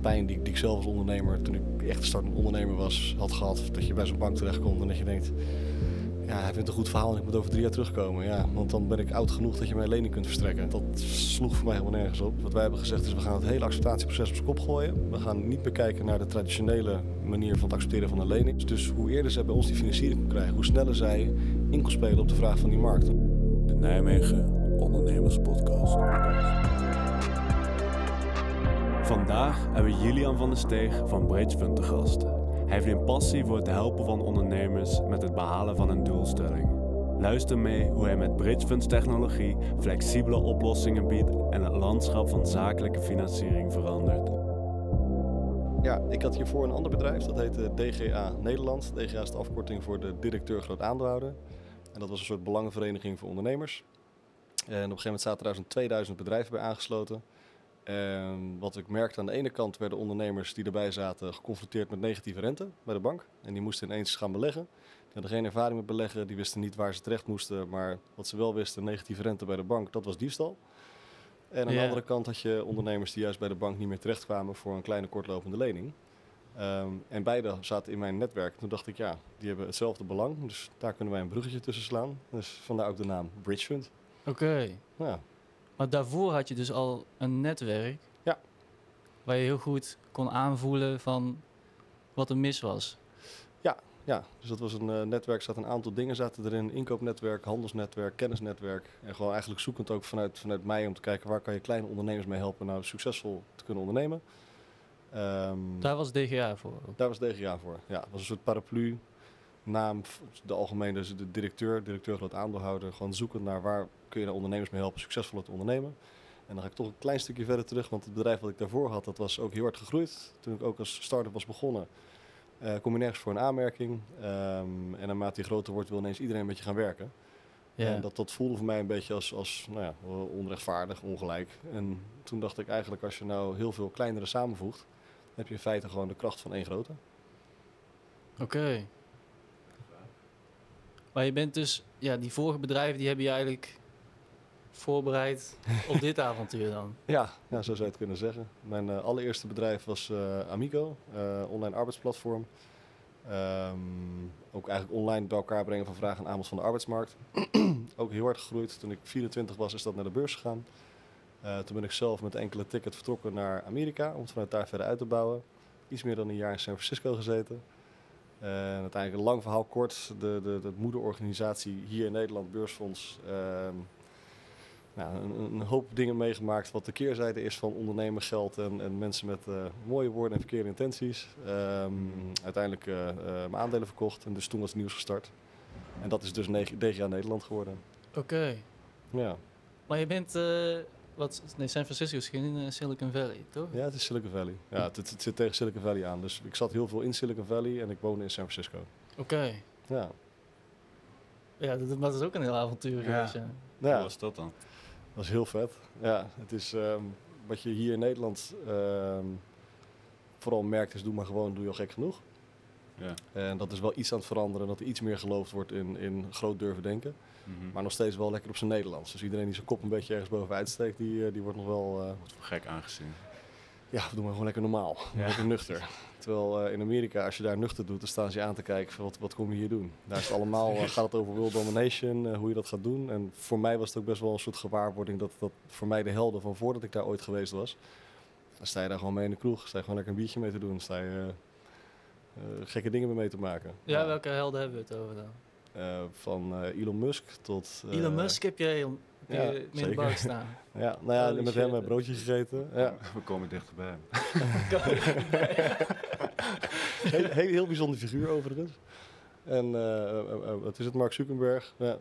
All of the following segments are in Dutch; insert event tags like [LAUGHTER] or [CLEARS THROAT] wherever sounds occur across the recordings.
pijn die, die ik zelf als ondernemer, toen ik echt startend ondernemer was, had gehad. Dat je bij zo'n bank terechtkomt en dat je denkt, ja, hij vindt een goed verhaal en ik moet over drie jaar terugkomen. Ja, want dan ben ik oud genoeg dat je mij een lening kunt verstrekken. Dat sloeg voor mij helemaal nergens op. Wat wij hebben gezegd is, we gaan het hele acceptatieproces op zijn kop gooien. We gaan niet meer kijken naar de traditionele manier van het accepteren van een lening. Dus hoe eerder zij bij ons die financiering krijgen, hoe sneller zij in kan spelen op de vraag van die markt. De Nijmegen Ondernemers Podcast. Vandaag hebben we Julian van der Steeg van Bridgefund te gast. Hij heeft een passie voor het helpen van ondernemers met het behalen van een doelstelling. Luister mee hoe hij met Bridgefunds technologie flexibele oplossingen biedt en het landschap van zakelijke financiering verandert. Ja, ik had hiervoor een ander bedrijf, dat heette DGA Nederland. DGA is de afkorting voor de directeur groot aandeelhouder. En dat was een soort belangenvereniging voor ondernemers. En op een gegeven moment zaten daar zo'n 2000 bedrijven bij aangesloten. En wat ik merkte aan de ene kant werden ondernemers die erbij zaten geconfronteerd met negatieve rente bij de bank. En die moesten ineens gaan beleggen. Die hadden geen ervaring met beleggen, die wisten niet waar ze terecht moesten. Maar wat ze wel wisten, negatieve rente bij de bank, dat was diefstal. En aan Ja. de andere kant had je ondernemers die juist bij de bank niet meer terechtkwamen voor een kleine kortlopende lening. Ehm, en beide zaten in mijn netwerk. Toen dacht ik, ja, die hebben hetzelfde belang. Dus daar kunnen wij een bruggetje tussen slaan. Dus vandaar ook de naam Bridgefund. Oké. Ja, Maar daarvoor had je dus al een netwerk. Ja. Waar je heel goed kon aanvoelen van wat er mis was. Ja, dus dat was een eh, netwerk, er zaten een aantal dingen zaten erin. Inkoopnetwerk, handelsnetwerk, kennisnetwerk. En gewoon eigenlijk zoekend ook vanuit, vanuit mij om te kijken waar kan je kleine ondernemers mee helpen nou succesvol te kunnen ondernemen. Ehm, Daar was DGA voor. daar was DGA voor. Ja, het was een soort paraplu naam, de algemene, dus de directeur, directeur groot aandeelhouder. Gewoon zoekend naar waar kun je de ondernemers mee helpen succesvol te ondernemen. En dan ga ik toch een klein stukje verder terug, want het bedrijf wat ik daarvoor had, dat was ook heel hard gegroeid. Toen ik ook als start-up was begonnen, eh, kom je nergens voor een aanmerking. Ehm, en naarmate die groter wordt, wil ineens iedereen met je gaan werken. Ja. En dat, dat voelde voor mij een beetje als, als nou ja, onrechtvaardig, ongelijk. En toen dacht ik eigenlijk, als je nou heel veel kleinere samenvoegt, heb je in feite gewoon de kracht van één grote. Oké. Maar je bent dus, ja, die vorige bedrijven die hebben je eigenlijk voorbereid op dit [LAUGHS] avontuur dan. Ja, ja, zo zou je het kunnen zeggen. Mijn eh, allereerste bedrijf was eh, Amigo, eh, online arbeidsplatform. Ehm, ook eigenlijk online bij elkaar brengen van vraag en aanbod van de arbeidsmarkt. [CLEARS THROAT] ook heel hard gegroeid. Toen ik 24 was, is dat naar de beurs gegaan. Toen ben ik zelf met enkele ticket vertrokken naar Amerika om het vanuit daar verder uit te bouwen. Iets meer dan een jaar in San Francisco gezeten. En uiteindelijk een lang verhaal kort. De, de, de moederorganisatie hier in Nederland, Beursfonds, ehm, nou, een, een hoop dingen meegemaakt wat de keerzijde is van ondernemen, geld en, en mensen met eh, mooie woorden en verkeerde intenties. Ehm, uiteindelijk eh, eh, mijn aandelen verkocht en dus toen was het nieuws gestart. En dat is dus DGA Nederland geworden. Oké. Ja. Maar je bent, eh, wat, nee, San Francisco is geen Silicon Valley, toch? ja, het is Silicon Valley. Ja, het, het zit tegen Silicon Valley aan. Dus ik zat heel veel in Silicon Valley en ik woonde in San Francisco. Oké. Ja, Ja, dat, dat is ook een heel avontuur Ja. geweest, ja. Hoe ja was dat dan? Dat is heel vet. Ja, het is ehm, wat je hier in Nederland ehm, vooral merkt is doe maar gewoon, doe je al gek genoeg. Ja. En dat is wel iets aan het veranderen, dat er iets meer geloofd wordt in, in groot durven denken. Mhm. Maar nog steeds wel lekker op zijn Nederlands. Dus iedereen die zijn kop een beetje ergens bovenuit steekt, die, eh, die wordt nog wel... eh, Wordt voor gek aangezien. ja, doe maar gewoon lekker normaal. Ja. Lekker nuchter. Terwijl eh, in Amerika, als je daar nuchter doet, dan staan ze je aan te kijken van wat, wat kom je hier doen. Daar is het allemaal, eh, gaat het over world domination, eh, hoe je dat gaat doen. En voor mij was het ook best wel een soort gewaarwording dat dat voor mij de helden van voordat ik daar ooit geweest was. Dan sta je daar gewoon mee in de kroeg, sta je gewoon lekker een biertje mee te doen. Sta je gekke dingen mee te maken. Ja, welke helden hebben we het over dan? Eh, van eh, Elon Musk tot... eh, Elon Musk heb heb ja, je mee in de [LAUGHS] staan. Ja, nou ja, Holy met shit. hem een broodje gegeten. Ja. [LAUGHS] We komen dichterbij. heel, [LAUGHS] heel, heel bijzonder figuur overigens. En wat is het, Mark Zuckerberg? Ja,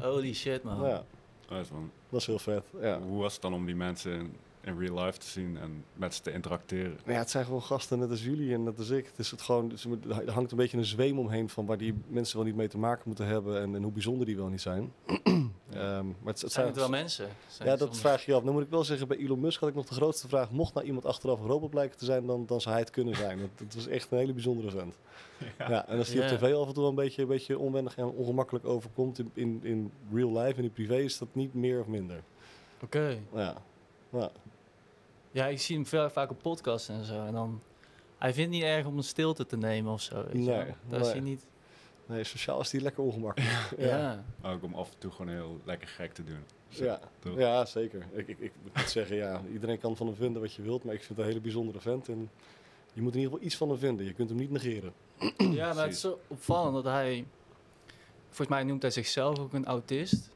Holy shit, man. ja Dat is wel- dat is heel vet. Ja. Hoe was het dan om die mensen in, real life te zien en met ze te interacteren? Maar ja, het zijn gewoon gasten net als jullie en net als ik. Het, is het gewoon, ze moet- er hangt een beetje een zweem omheen van waar die mensen wel niet mee te maken moeten hebben en, en hoe bijzonder die wel niet zijn. [CLEARS THROAT] Ehm, maar het, het Zijn het wel mensen? Zijn Ja, dat soms- vraag je je af. Dan moet ik wel zeggen, bij Elon Musk had ik nog de grootste vraag. Mocht nou iemand achteraf een robot blijken te zijn, dan, dan zou hij het kunnen zijn. Het was echt een hele bijzondere vent. Ja, en als hij Ja. op tv af en toe wel een beetje, een beetje onwennig en ongemakkelijk overkomt, in, in, in real life en in privé is dat niet meer of minder. Oké. Ja, ja. Ja, ik zie hem veel, vaak op podcasts en zo. En dan, hij vindt het niet erg om een stilte te nemen of zo. Weet Nee. Daar is hij niet. Nee, sociaal is die lekker ongemakkelijk. Ja. Ook om af en toe gewoon heel lekker gek te doen. Ja, Toch? ja zeker. Ik, ik, ik moet zeggen, ja, iedereen kan van hem vinden wat je wilt, maar ik vind het een hele bijzondere vent. En je moet in ieder geval iets van hem vinden. Je kunt hem niet negeren. ja, maar het is zo opvallend dat hij... Volgens mij noemt hij zichzelf ook een autist.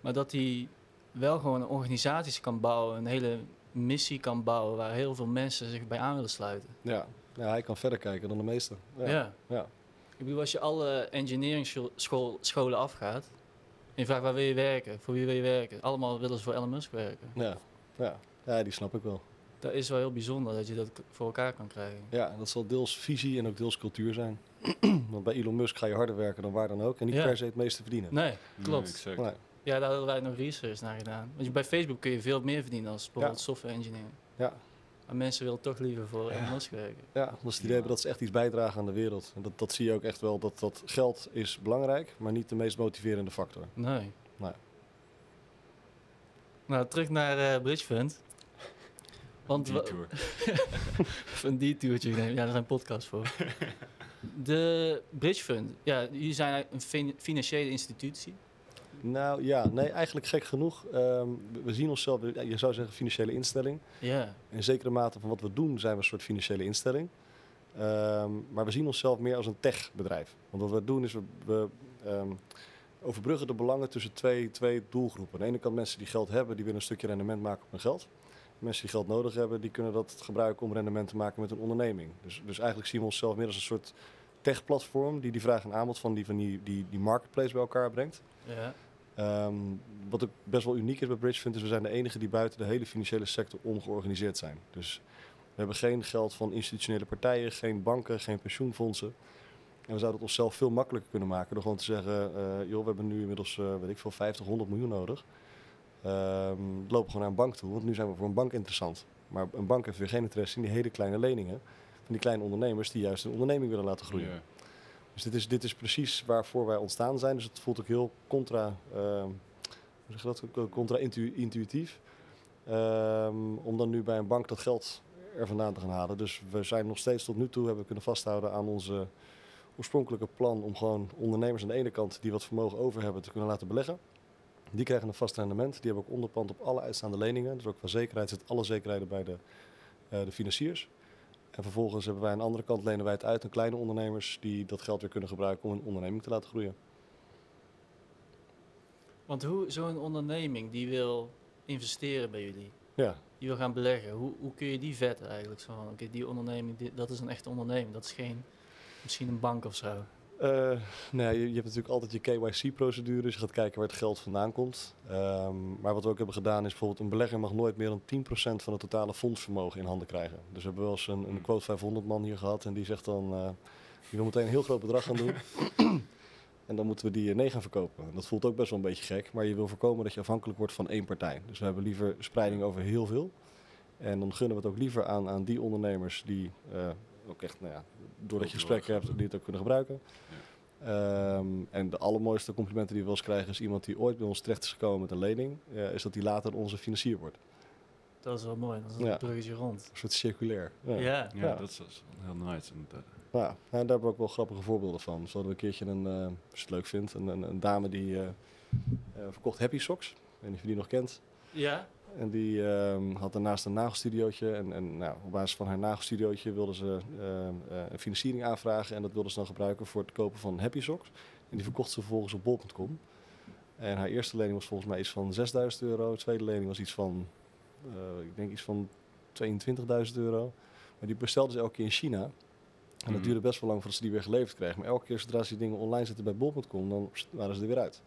Maar dat hij wel gewoon een organisatie kan bouwen. Een hele missie kan bouwen waar heel veel mensen zich bij aan willen sluiten. Ja, ja hij kan verder kijken dan de meesten. Ja. Ja. ja. Ik bedoel, als je alle engineering scho- school- scholen afgaat... en je vraagt waar wil je werken, voor wie wil je werken... allemaal willen ze voor Elon Musk werken. Ja, ja. ja, die snap ik wel. Dat is wel heel bijzonder dat je dat voor elkaar kan krijgen. Ja, dat zal deels visie en ook deels cultuur zijn. [CLEARS THROAT] Want bij Elon Musk ga je harder werken dan waar dan ook en niet Ja. per se het meeste verdienen. Nee, klopt. Nee, exact. Nee. Ja, daar hadden wij nog research naar gedaan. Want je- bij Facebook kun je veel meer verdienen als bijvoorbeeld software engineer. Ja. Maar mensen willen toch liever voor Musk werken. Ja, dat is het idee hebben dat ze echt iets bijdragen aan de wereld. En dat, dat zie je ook echt wel, dat, dat geld is belangrijk, maar niet de meest motiverende factor. Nee. Nee. Nou, terug naar eh Bridge Fund. Want wa- Detour. [LAUGHS] een detourtje nemen. Ja, daar zijn podcasts voor. [LAUGHS] De Bridge Fund. Ja, jullie zijn een fin- financiële institutie. Nou ja, nee, eigenlijk gek genoeg. Ehm, we- zien onszelf, je zou zeggen financiële instelling. Ja. In zekere mate van wat we doen zijn we een soort financiële instelling. Ehm, maar we zien onszelf meer als een techbedrijf. Want wat we doen is we, we ehm, overbruggen de belangen tussen twee, twee doelgroepen. Aan de ene kant mensen die geld hebben, die willen een stukje rendement maken op hun geld. Mensen die geld nodig hebben, die kunnen dat gebruiken om rendement te maken met een onderneming. Dus, dus eigenlijk zien we onszelf meer als een soort techplatform die die vraag en aanbod van die, van die, die, die marketplace bij elkaar brengt. Ja. Ehm, wat ook best wel uniek is bij Bridgefund is we zijn de enige die buiten de hele financiële sector ongeorganiseerd zijn. Dus we hebben geen geld van institutionele partijen, geen banken, geen pensioenfondsen. En we zouden het onszelf veel makkelijker kunnen maken door gewoon te zeggen, eh, joh, we hebben nu inmiddels, eh, weet ik veel, 50, 100 miljoen nodig. Ehm lopen gewoon naar een bank toe, want nu zijn we voor een bank interessant. Maar een bank heeft weer geen interesse in die hele kleine leningen van die kleine ondernemers die juist een onderneming willen laten groeien. Ja. Dus dit is, dit is precies waarvoor wij ontstaan zijn. Dus het voelt ook heel contra, ehm, je dat? contra-intuïtief. Ehm, om dan nu bij een bank dat geld er vandaan te gaan halen. Dus we zijn nog steeds tot nu toe hebben kunnen vasthouden aan onze oorspronkelijke plan om gewoon ondernemers aan de ene kant die wat vermogen over hebben te kunnen laten beleggen. Die krijgen een vast rendement. Die hebben ook onderpand op alle uitstaande leningen. Dus ook qua zekerheid zit alle zekerheden bij de, eh, de financiers. En vervolgens hebben wij aan de andere kant lenen wij het uit aan kleine ondernemers die dat geld weer kunnen gebruiken om een onderneming te laten groeien. Want hoe zo'n onderneming die wil investeren bij jullie, Ja, die wil gaan beleggen, hoe, hoe kun je die vetten eigenlijk? Zo van, oké, die onderneming, die- dat is een echte onderneming. Dat is geen, misschien een bank of zo. Nee, je, je hebt natuurlijk altijd je KYC-procedure, dus je gaat kijken waar het geld vandaan komt. Ehm, maar wat we ook hebben gedaan is bijvoorbeeld een belegger mag nooit meer dan 10% van het totale fondsvermogen in handen krijgen. Dus we hebben wel eens een, een quote 500 man hier gehad en die zegt dan, eh je wil meteen een heel groot bedrag gaan doen. [COUGHS] en dan moeten we die eh, nee gaan verkopen. En dat voelt ook best wel een beetje gek, maar je wil voorkomen dat je afhankelijk wordt van één partij. Dus we hebben liever spreiding over heel veel. En dan gunnen we het ook liever aan, aan die ondernemers die ook echt, nou ja, doordat je gesprekken hebt, die het ook kunnen gebruiken. Ehm, en de allermooiste complimenten die we wel eens krijgen is iemand die ooit bij ons terecht is gekomen met een lening, eh, is dat die later onze financier wordt. Dat is wel mooi, dat is een Ja. bruggetje rond. Een soort circulair. Ja. Ja. Ja, Ja. dat is heel nice. En, Nou, en daar hebben we ook wel grappige voorbeelden van. Zo hadden we een keertje een, eh, als je het leuk vindt, een, een, een dame die eh, eh, verkocht Happy Socks. Ik weet niet of je die nog kent. Ja? En die ehm, had daarnaast een nagelstudiootje. En, en nou, op basis van haar nagelstudiootje wilde ze ehm, eh, een financiering aanvragen. En dat wilde ze dan gebruiken voor het kopen van Happy Socks. En die verkocht ze vervolgens op bol.com. En haar eerste lening was volgens mij iets van 6000 euro. De tweede lening was iets van, eh, ik denk iets van 22.000 euro. Maar die bestelde ze elke keer in China. En dat Mhm. duurde best wel lang voordat ze die weer geleverd kregen. Maar elke keer zodra ze die dingen online zetten bij bol.com, dan waren ze er weer uit.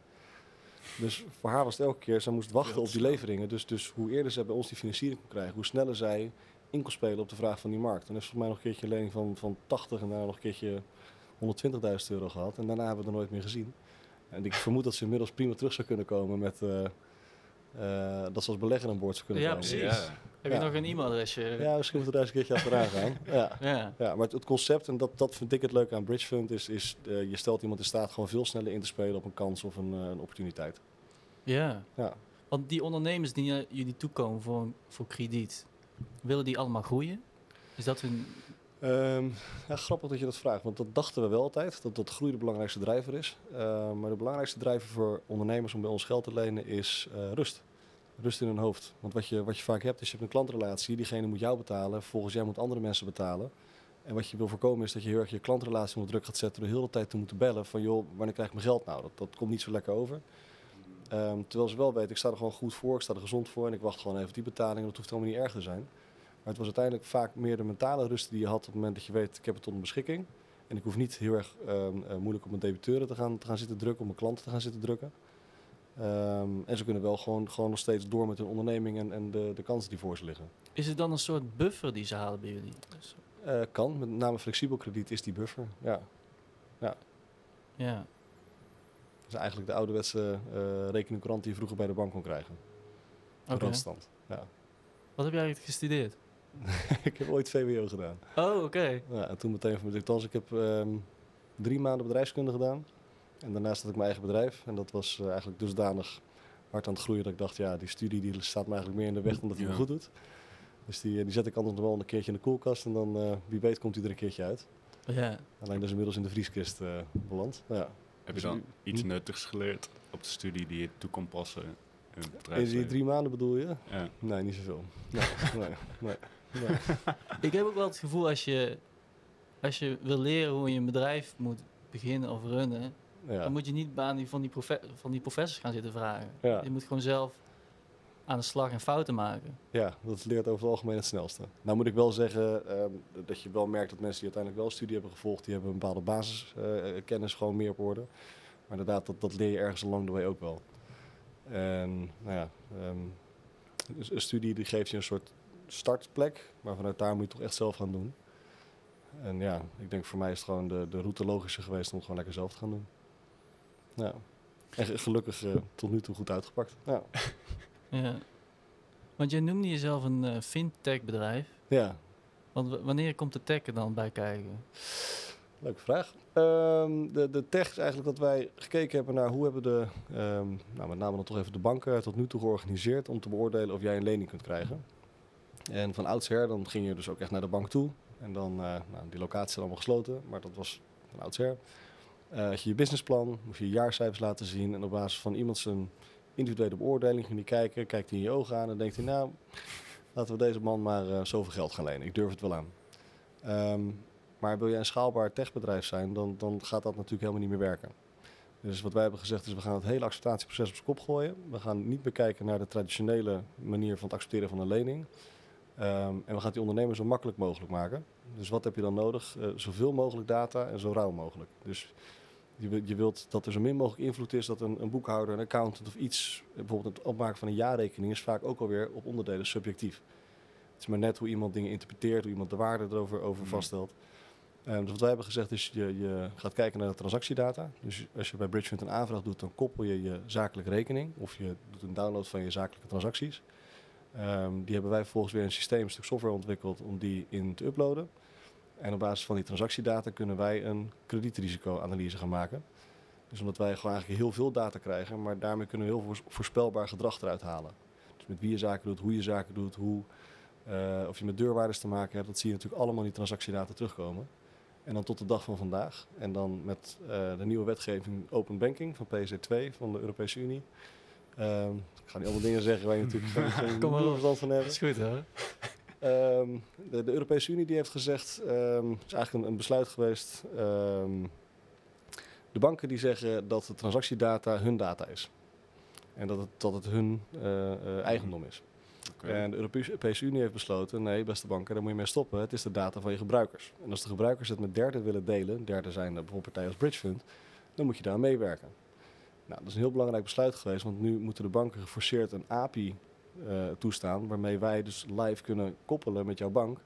Dus voor haar was het elke keer, zij moest wachten op die leveringen. Dus, dus hoe eerder zij bij ons die financiering kon krijgen, hoe sneller zij in kon spelen op de vraag van die markt. Dan heeft ze volgens mij nog een keertje een lening van, van 80 en daarna nog een keertje 120.000 euro gehad. En daarna hebben we het er nooit meer gezien. En ik vermoed dat ze inmiddels prima terug zou kunnen komen met eh, eh, dat ze als belegger aan boord zou kunnen Ja, komen. precies. ja. Heb Ja. je nog een e-mailadresje? Ja, misschien moeten we daar eens een keertje achteraan gaan. [LAUGHS] Ja. Ja. Ja, maar het, het concept, en dat, dat vind ik het leuke aan Bridge Fund, is, is eh, je stelt iemand in staat gewoon veel sneller in te spelen op een kans of een, eh, een opportuniteit. Ja. Ja. Want die ondernemers die naar jullie toekomen voor, voor krediet, willen die allemaal groeien? Is dat hun... Ehm, ja, grappig dat je dat vraagt, want dat dachten we wel altijd, dat dat groei de belangrijkste drijver is. Ehm, maar de belangrijkste drijver voor ondernemers om bij ons geld te lenen is eh, rust. Rust in hun hoofd. Want wat je, wat je vaak hebt is, je hebt een klantrelatie, diegene moet jou betalen, volgens jij moet andere mensen betalen. En wat je wil voorkomen is dat je heel erg je klantrelatie onder druk gaat zetten door de tijd te moeten bellen van joh, wanneer krijg ik mijn geld nou? Dat, dat komt niet zo lekker over. Ehm, terwijl ze wel weten, ik sta er gewoon goed voor, ik sta er gezond voor en ik wacht gewoon even die betaling. Dat hoeft helemaal niet erg te zijn. Maar het was uiteindelijk vaak meer de mentale rust die je had op het moment dat je weet, ik heb het onder beschikking. En ik hoef niet heel erg ehm, eh, moeilijk op mijn debiteuren te gaan, te gaan zitten drukken, op mijn klanten te gaan zitten drukken. Ehm, en ze kunnen wel gewoon, gewoon nog steeds door met hun onderneming en, en de, de kansen die voor ze liggen. Is het dan een soort buffer die ze halen bij jullie? Eh, kan, met name flexibel krediet is die buffer. Ja, ja. dat is eigenlijk de ouderwetse uh, rekeningcourant die je vroeger bij de bank kon krijgen. Randstand. Ja. Wat heb jij eigenlijk gestudeerd? [LAUGHS] ik heb ooit VWO gedaan. Oh, oké. Ja, en toen meteen van mijn althans, ik heb ehm, drie maanden bedrijfskunde gedaan. En daarnaast had ik mijn eigen bedrijf. En dat was eh, eigenlijk dusdanig hard aan het groeien dat ik dacht, ja, die studie die staat me eigenlijk meer in de weg dan dat hij me goed doet. Dus die, eh, die zet ik anders nog wel een keertje in de koelkast en dan, eh, wie weet, komt hij er een keertje uit. Ja. Alleen dus inmiddels in de vrieskist eh, beland. Ja. Heb je Dus dan u- iets nuttigs geleerd op de studie die je toe kon passen in het In die drie maanden bedoel je? Ja. Nee, niet zoveel. Nee, nee, nee, nee. [LAUGHS] Ik heb ook wel het gevoel als je, als je wil leren hoe je een bedrijf moet beginnen of runnen, Ja. dan moet je niet aan die, van, die van die professors gaan zitten vragen. Ja. Je moet gewoon zelf aan de slag en fouten maken. Ja, dat leert over het algemeen het snelste. Nou moet ik wel zeggen ehm, dat je wel merkt dat mensen die uiteindelijk wel studie hebben gevolgd, die hebben een bepaalde basiskennis gewoon meer op orde. Maar inderdaad, dat, dat leer je ergens along the way ook wel. En nou ja, ehm, dus een studie die geeft je een soort startplek, maar vanuit daar moet je toch echt zelf gaan doen. En ja, ik denk voor mij is het gewoon de, de route logischer geweest om gewoon lekker zelf te gaan doen. Ja. En ge- gelukkig eh, tot nu toe goed uitgepakt. Ja. [LAUGHS] Ja. Want jij noemde jezelf een eh, fintech bedrijf. ja. Want wanneer komt de tech er dan bij kijken? Leuke vraag. Ehm, de, de tech is eigenlijk dat wij gekeken hebben naar hoe hebben de, ehm, nou, met name dan toch even de banken tot nu toe georganiseerd om te beoordelen of jij een lening kunt krijgen. En van oudsher dan ging je dus ook echt naar de bank toe. En dan, eh, nou, die locaties zijn allemaal gesloten, maar dat was van oudsher. Eh had je je businessplan, moest je je jaarcijfers laten zien. En op basis van iemand zijn individuele beoordeling ging die kijken, kijkt hij in je ogen aan en denkt hij, nou, laten we deze man maar eh, zoveel geld gaan lenen. Ik durf het wel aan. Ehm, maar wil jij een schaalbaar techbedrijf zijn, dan, dan gaat dat natuurlijk helemaal niet meer werken. Dus wat wij hebben gezegd is, we gaan het hele acceptatieproces op zijn kop gooien. We gaan niet meer kijken naar de traditionele manier van het accepteren van een lening. Ehm, en we gaan die ondernemer zo makkelijk mogelijk maken. Dus wat heb je dan nodig? Eh, zoveel mogelijk data en zo rauw mogelijk. Dus je, je wilt dat er zo min mogelijk invloed is dat een, een boekhouder, een accountant of iets, eh, bijvoorbeeld het opmaken van een jaarrekening, is vaak ook alweer op onderdelen subjectief. Het is maar net hoe iemand dingen interpreteert, hoe iemand de waarde erover over Mhm. vaststelt. Ehm, dus wat wij hebben gezegd is, je, je gaat kijken naar de transactiedata. Dus als je bij Bridgefund een aanvraag doet, dan koppel je je zakelijke rekening. Of je doet een download van je zakelijke transacties. Ehm, die hebben wij vervolgens weer een systeem, een stuk software ontwikkeld om die in te uploaden. En op basis van die transactiedata kunnen wij een kredietrisicoanalyse gaan maken. Dus omdat wij gewoon eigenlijk heel veel data krijgen, maar daarmee kunnen we heel voorspelbaar gedrag eruit halen. Dus met wie je zaken doet, hoe je zaken doet, hoe, eh, of je met deurwaarders te maken hebt, dat zie je natuurlijk allemaal in die transactiedata terugkomen. En dan tot de dag van vandaag. En dan met eh, de nieuwe wetgeving Open Banking van PSD2 van de Europese Unie. Ehm, ik ga niet allemaal dingen zeggen waar je natuurlijk geen, geen [LAUGHS] Kom maar op. verstand van Dat hebt. is goed hoor. Ehm, de, de Europese Unie die heeft gezegd, ehm, het is eigenlijk een, een besluit geweest. ehm, de banken die zeggen dat de transactiedata hun data is. En dat het, dat het hun eh, eh, eigendom is. En de Europese Unie heeft besloten, nee beste banken, daar moet je mee stoppen. Het is de data van je gebruikers. En als de gebruikers het met derden willen delen, derden zijn bijvoorbeeld partijen als Bridgefund, dan moet je daar aan meewerken. Nou, dat is een heel belangrijk besluit geweest, want nu moeten de banken geforceerd een API eh, toestaan, waarmee wij dus live kunnen koppelen met jouw bank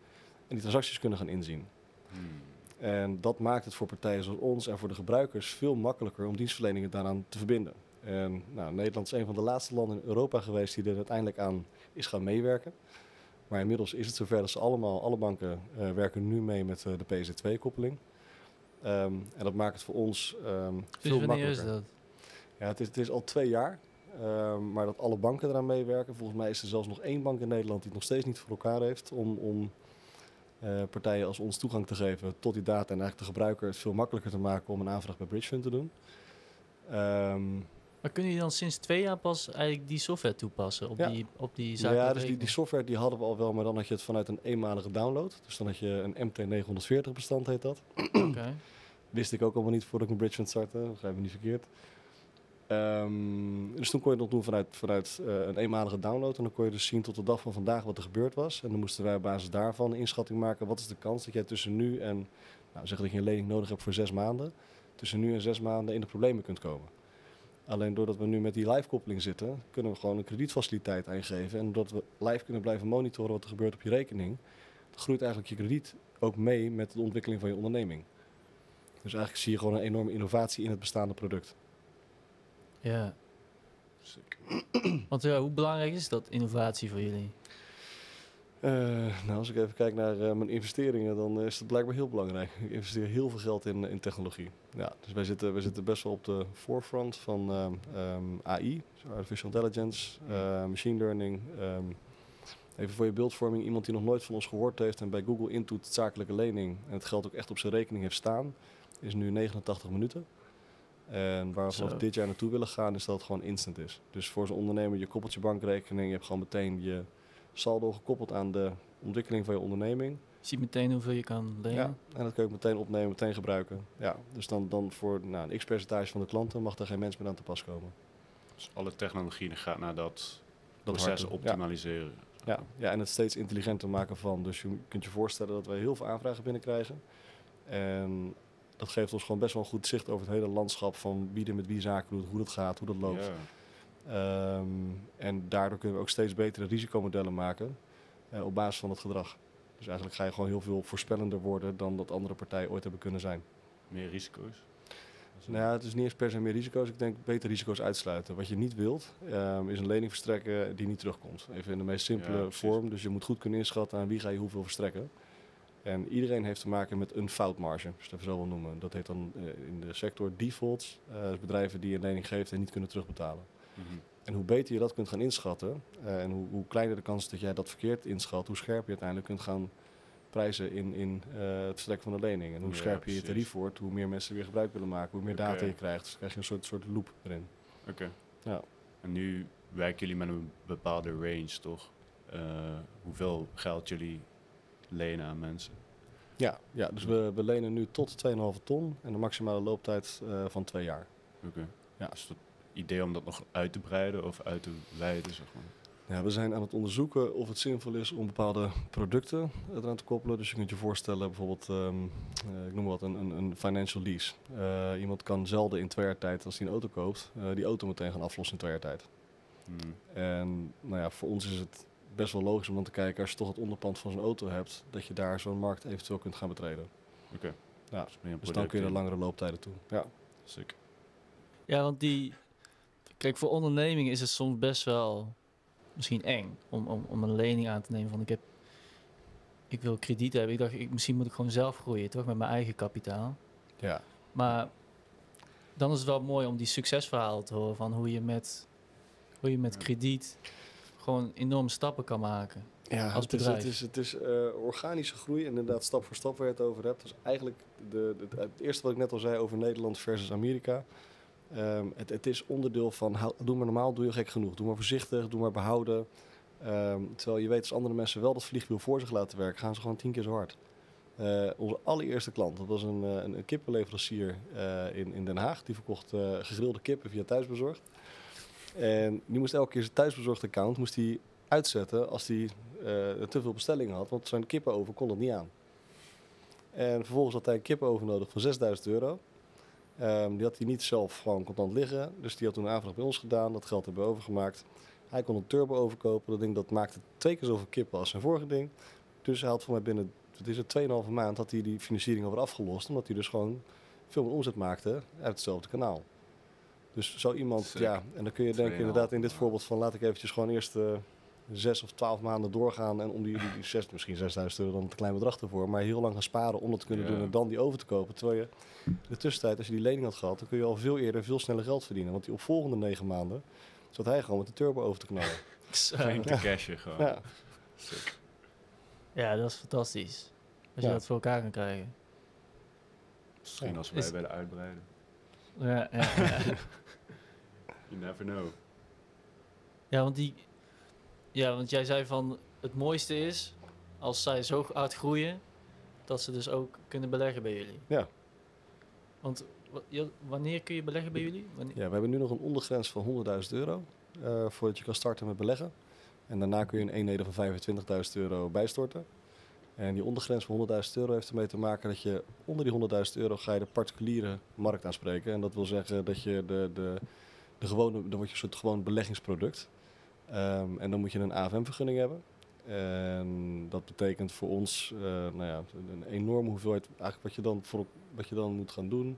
en die transacties kunnen gaan inzien. Hmm. En dat maakt het voor partijen zoals ons en voor de gebruikers veel makkelijker om dienstverleningen daaraan te verbinden. En nou, Nederland is een van de laatste landen in Europa geweest die er uiteindelijk aan is gaan meewerken. Maar inmiddels is het zover dat ze allemaal, alle banken eh, werken nu mee met eh, de PSD2-koppeling. Ehm, en dat maakt het voor ons ehm, Dus veel wanneer is makkelijker. dat? Ja, het is, het is al twee jaar. Ehm, maar dat alle banken eraan meewerken. Volgens mij is er zelfs nog één bank in Nederland die het nog steeds niet voor elkaar heeft om, om eh, partijen als ons toegang te geven tot die data en eigenlijk de gebruiker het veel makkelijker te maken om een aanvraag bij Bridgefund te doen. Ehm, Maar kunnen jullie dan sinds twee jaar pas eigenlijk die software toepassen op Ja. die, op die zakelijke ja, dus die, die software die hadden we al wel, maar dan had je het vanuit een eenmalige download. Dus dan had je een MT940 bestand heet dat. Oké. Wist ik ook allemaal niet voordat ik een Bridgefund startte, begrijp me niet verkeerd. Ehm, dus toen kon je nog doen vanuit, vanuit eh, een eenmalige download. En dan kon je dus zien tot de dag van vandaag wat er gebeurd was. En dan moesten wij op basis daarvan een inschatting maken. Wat is de kans dat jij tussen nu en, nou zeg dat je een lening nodig hebt voor zes maanden. Tussen nu en zes maanden in de problemen kunt komen. Alleen doordat we nu met die live koppeling zitten, kunnen we gewoon een kredietfaciliteit aangeven. En doordat we live kunnen blijven monitoren wat er gebeurt op je rekening, groeit eigenlijk je krediet ook mee met de ontwikkeling van je onderneming. Dus eigenlijk zie je gewoon een enorme innovatie in het bestaande product. Ja. Sick. Want ja, hoe belangrijk is dat innovatie voor jullie? Eh, nou, als ik even kijk naar eh, mijn investeringen, dan eh, is dat blijkbaar heel belangrijk. Ik investeer heel veel geld in, in technologie. Ja, dus wij zitten, wij zitten best wel op de forefront van ehm, ehm, AI, artificial intelligence, machine learning. ehm, even voor je beeldvorming, iemand die nog nooit van ons gehoord heeft en bij Google intoet zakelijke lening en het geld ook echt op zijn rekening heeft staan, is nu 89 minuten. En waar we dit jaar naartoe willen gaan, is dat het gewoon instant is. Dus voor zo'n ondernemer, je koppelt je bankrekening, je hebt gewoon meteen je saldo gekoppeld aan de ontwikkeling van je onderneming. Je ziet meteen hoeveel je kan lenen. Ja, en dat kun je ook meteen opnemen, meteen gebruiken. Ja, dus dan, dan voor nou, een x-percentage van de klanten mag er geen mens meer aan te pas komen. Dus alle technologie gaat naar dat, Dat proces optimaliseren. Ja, ja, en het steeds intelligenter maken van. Dus je kunt je voorstellen dat wij heel veel aanvragen binnenkrijgen. En dat geeft ons gewoon best wel een goed zicht over het hele landschap van wie er met wie zaken doet, hoe dat gaat, hoe dat loopt. Ehm, en daardoor kunnen we ook steeds betere risicomodellen maken eh, op basis van het gedrag. Dus eigenlijk ga je gewoon heel veel voorspellender worden dan dat andere partijen ooit hebben kunnen zijn. Meer risico's. Nou ja, het is niet eens per se meer risico's. Ik denk beter risico's uitsluiten. Wat je niet wilt, ehm, is een lening verstrekken die niet terugkomt. Even in de meest simpele Ja, vorm. Dus je moet goed kunnen inschatten aan wie ga je hoeveel verstrekken. En iedereen heeft te maken met een foutmarge, als je even zo wil noemen. Dat heet dan eh, in de sector defaults. eh, dus bedrijven die een lening geven en niet kunnen terugbetalen. Mhm. En hoe beter je dat kunt gaan inschatten, eh, en hoe, hoe kleiner de kans dat jij dat verkeerd inschat, hoe scherper je uiteindelijk kunt gaan prijzen in, in het verstrekken van de lening. En hoe Ja, scherper je je tarief wordt, hoe meer mensen er weer gebruik willen maken, hoe meer data je krijgt. Dus krijg je een soort, soort loop erin. Oké. Ja. En nu werken jullie met een bepaalde range, toch? Hoeveel geld jullie lenen aan mensen? Ja, ja dus we, we lenen nu tot 2,5 ton en een maximale looptijd eh, van twee jaar. Oké. Ja. Is het idee om dat nog uit te breiden of uit te wijden, zeg maar? Ja, we zijn aan het onderzoeken of het zinvol is om bepaalde producten eraan te koppelen. Dus je kunt je voorstellen, bijvoorbeeld, ehm, eh, ik noem wat, een, een, een financial lease. Eh, iemand kan zelden in twee jaar tijd, als hij een auto koopt, die auto meteen gaan aflossen in twee jaar tijd. Hmm. En nou ja, voor ons is het best wel logisch om dan te kijken, als je toch het onderpand van zo'n auto hebt, dat je daar zo'n markt eventueel kunt gaan betreden. Oké. Ja, Dus, meer een Dus dan kun je naar langere looptijden toe. Ja. Sick. Ja, want die... Kijk, voor ondernemingen is het soms best wel misschien eng om, om, om een lening aan te nemen. Van ik heb... Ik wil krediet hebben. Ik dacht, ik, misschien moet ik gewoon zelf groeien, toch? Met mijn eigen kapitaal. Ja. Maar dan is het wel mooi om die succesverhalen te horen van hoe je met, hoe je met Ja. krediet gewoon enorme stappen kan maken. Ja, als het is, bedrijf. het is, het is eh, organische groei, inderdaad stap voor stap waar je het over hebt. Dus eigenlijk de, de- het eerste wat ik net al zei over Nederland versus Amerika. Ehm, het, het is onderdeel van, hou- doe maar normaal, doe je gek genoeg. Doe maar voorzichtig, doe maar behouden. Ehm, terwijl je weet, als andere mensen wel dat vliegwiel voor zich laten werken, gaan ze gewoon tien keer zo hard. Eh, onze allereerste klant, dat was een, eh, een, een kippenleverancier in, in Den Haag. Die verkocht gegrilde kippen via thuisbezorgd. En die moest elke keer zijn thuisbezorgd account moest hij uitzetten als hij eh, te veel bestellingen had. Want zijn kippenoven kon het niet aan. En vervolgens had hij een kippenoven nodig van 6000 euro. Ehm, die had hij niet zelf gewoon contant liggen. Dus die had toen een aanvraag bij ons gedaan. Dat geld hebben we overgemaakt. Hij kon een turbo overkopen. Dat ding dat maakte twee keer zoveel kippen als zijn vorige ding. Dus hij had voor mij binnen wat is het, 2,5 maand had hij die financiering alweer afgelost. Omdat hij dus gewoon veel meer omzet maakte uit hetzelfde kanaal. Dus zo iemand, Sick. ja. En dan kun je denken 2,5 inderdaad in dit voorbeeld van laat ik eventjes gewoon eerst eh, zes of twaalf maanden doorgaan. En om die, die, die zes, misschien 6000 euro dan een klein bedrag ervoor. Maar heel lang gaan sparen om dat te kunnen Ja. doen en dan die over te kopen. Terwijl je in de tussentijd, als je die lening had gehad, dan kun je al veel eerder veel sneller geld verdienen. Want die opvolgende negen maanden zat hij gewoon met de turbo over te knallen. [LAUGHS] Flink te cashen gewoon. ja. Sick. Ja, dat is fantastisch. Als je dat voor elkaar kan krijgen. Misschien als wij Is- willen uitbreiden. Ja, ja, ja. [LAUGHS] You never know. ja, want die, ja, want jij zei van het mooiste is als zij zo hard groeien dat ze dus ook kunnen beleggen bij jullie. Ja. Want wanneer kun je beleggen bij jullie? Wanneer? Ja, we hebben nu nog een ondergrens van 100.000 euro eh, voordat je kan starten met beleggen. En daarna kun je een eenheden van 25.000 euro bijstorten. En die ondergrens van 100.000 euro heeft ermee te maken dat je onder die 100.000 euro ga je de particuliere markt aanspreken. En dat wil zeggen dat je de, de, de gewone, dan word je een soort gewoon beleggingsproduct. Ehm, en dan moet je een AFM-vergunning hebben. En dat betekent voor ons eh, nou ja, een enorme hoeveelheid. Eigenlijk wat je dan, voor, wat je dan moet gaan doen,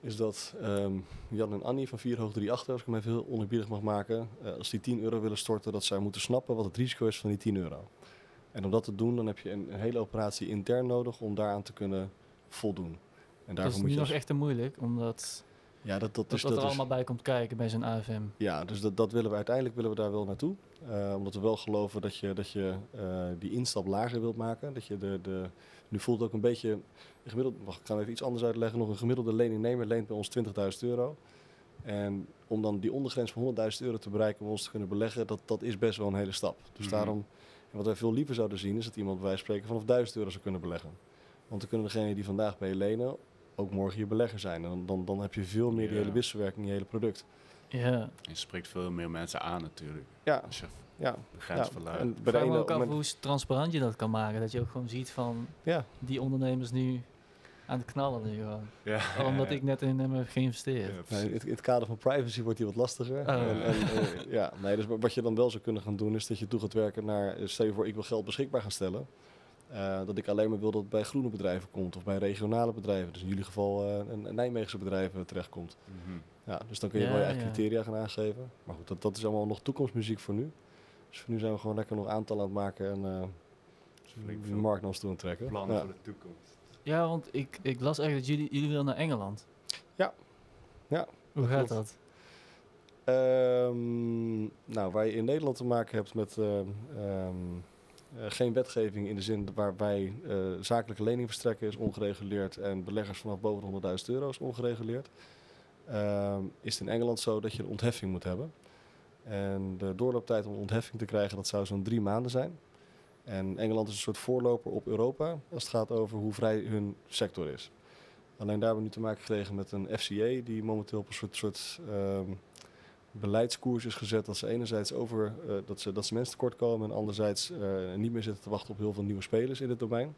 is dat ehm, Jan en Annie van 4 hoog 3 achter, als ik hem even heel onerbiedig mag maken, eh, als die 10 euro willen storten, dat zij moeten snappen wat het risico is van die 10 euro. En om dat te doen, dan heb je een, een hele operatie intern nodig om daaraan te kunnen voldoen. En Dat is moet nu je nog echt te moeilijk, omdat ja, dat, dat er is, allemaal bij komt kijken bij zo'n AFM. ja, dus dat, dat willen we uiteindelijk willen we daar wel naartoe. Eh, omdat we wel geloven dat je, dat je eh, die instap lager wilt maken. Dat je de, de, nu voelt het ook een beetje, gemiddeld, wacht, ik ga even iets anders uitleggen. Nog een gemiddelde leningnemer leent bij ons 20.000 euro. En om dan die ondergrens van 100.000 euro te bereiken om ons te kunnen beleggen, dat, dat is best wel een hele stap. Dus Mhm. daarom, en wat wij veel liever zouden zien, is dat iemand bij wijze van spreken vanaf 1000 euro zou kunnen beleggen. Want dan kunnen degenen die vandaag bij je lenen ook morgen je belegger zijn. En dan, dan, dan heb je veel meer die hele wisselwerking in je hele product. Ja. Je spreekt veel meer mensen aan natuurlijk. Ja, Als je ja. de grens ja. En bij Ik de vraag me ene ook af moment- hoe transparant je dat kan maken. Dat je ook gewoon ziet van Ja, die ondernemers nu aan het knallen nu gewoon. Ja. Omdat ik net in hem heb geïnvesteerd. Ja, Nee, precies. in, het, het kader van privacy wordt die wat lastiger. Oh. En, en, eh, ja, nee, dus wat je dan wel zou kunnen gaan doen, is dat je toe gaat werken naar, eh, stel je voor, ik wil geld beschikbaar gaan stellen. Eh, dat ik alleen maar wil dat het bij groene bedrijven komt of bij regionale bedrijven. Dus in jullie geval eh, een, een Nijmeegse bedrijf eh, terechtkomt. Mhm. Ja, dus dan kun je Ja, wel je eigen ja. criteria gaan aangeven. Maar goed, dat, dat is allemaal nog toekomstmuziek voor nu. Dus voor nu zijn we gewoon lekker nog aantallen aan het maken en eh de markt naar ons toe aan het trekken. Plannen Ja. voor de toekomst. Ja, want ik, ik las eigenlijk dat jullie, jullie willen naar Engeland. Ja. Ja, Hoe dat gaat klopt. dat? Ehm, nou, waar je in Nederland te maken hebt met ehm, ehm, eh, geen wetgeving in de zin waarbij eh zakelijke lening verstrekken is ongereguleerd en beleggers vanaf boven de 100.000 euro is ongereguleerd, ehm, is het in Engeland zo dat je een ontheffing moet hebben. En de doorlooptijd om ontheffing te krijgen, dat zou zo'n drie maanden zijn. En Engeland is een soort voorloper op Europa als het gaat over hoe vrij hun sector is. Alleen daar hebben we nu te maken gekregen met een FCA die momenteel op een soort, soort ehm, beleidskoers is gezet dat ze enerzijds over eh, dat, ze, dat ze mensen tekort komen en anderzijds eh, niet meer zitten te wachten op heel veel nieuwe spelers in het domein.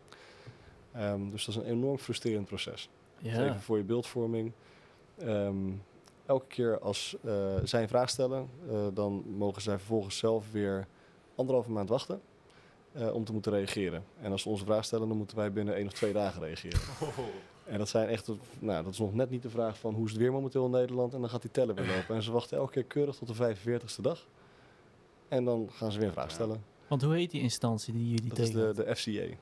Ehm, dus dat is een enorm frustrerend proces. Dus Ja. Even voor je beeldvorming. Ehm, elke keer als eh, zij een vraag stellen, eh, dan mogen zij vervolgens zelf weer anderhalve maand wachten eh, om te moeten reageren. En als ze onze vraag stellen, dan moeten wij binnen één of twee dagen reageren. En dat zijn echt, nou, dat is nog net niet de vraag van hoe is het weer momenteel in Nederland. En dan gaat die teller weer lopen. En ze wachten elke keer keurig tot de 45ste dag. En dan gaan ze weer een vraag Ja. stellen. Want hoe heet die instantie die jullie Dat is de, tegen? de FCA.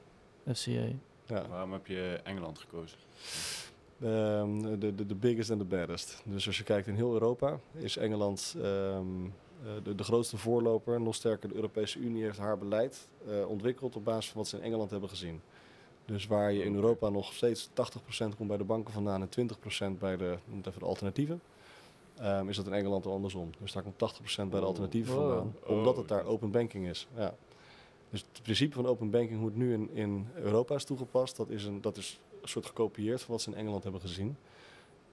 FCA. Ja. Waarom heb je Engeland gekozen? Ehm, de, de, de biggest and the baddest. Dus als je kijkt in heel Europa, is Engeland ehm, eh, de, de grootste voorloper. Nog sterker, de Europese Unie heeft haar beleid eh, ontwikkeld op basis van wat ze in Engeland hebben gezien. Dus waar je in Europa nog steeds 80% komt bij de banken vandaan en 20% bij de, even de alternatieven, ehm, is dat in Engeland al andersom. Dus daar komt 80% bij de Oh. alternatieven vandaan, omdat het daar Oh, open banking is. Ja. Dus het principe van open banking, hoe het nu in, in Europa is toegepast, dat is, een, dat is een soort gekopieerd van wat ze in Engeland hebben gezien.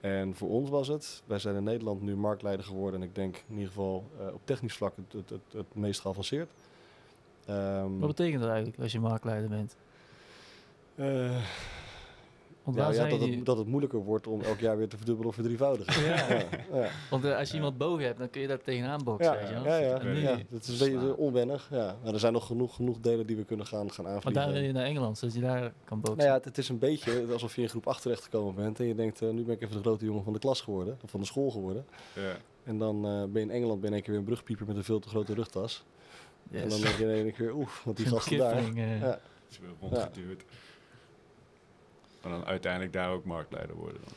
En voor ons was het, wij zijn in Nederland nu marktleider geworden en ik denk in ieder geval eh, op technisch vlak het, het, het, het meest geavanceerd. Ehm, Wat betekent dat eigenlijk als je marktleider bent? Eh, Want ja, ja, dat, het, dat het moeilijker wordt om elk jaar weer te verdubbelen of verdrievoudigen. Ja. ja, ja. [LAUGHS] Want eh, als je iemand boven hebt, dan kun je daar tegenaan boksen. Ja, weet je wel? ja, ja, En nu- ja, dat is een beetje onwennig. Ja. Maar er zijn nog genoeg, genoeg delen die we kunnen gaan, gaan Maar aanvliegen. daar wil je naar Engeland, zodat je daar kan boksen. Nou ja, het, het is een beetje alsof je in groep 8 terecht gekomen bent en je denkt, eh, nu ben ik even de grote jongen van de klas geworden, of van de school geworden. Ja. En dan eh, ben je in Engeland ben keer weer een brugpieper met een veel te grote rugtas. Yes. En dan denk je in één keer, oeh, want die [LAUGHS] gasten daar. Ja. Is weer rondgeduwd. En dan uiteindelijk daar ook marktleider worden dan.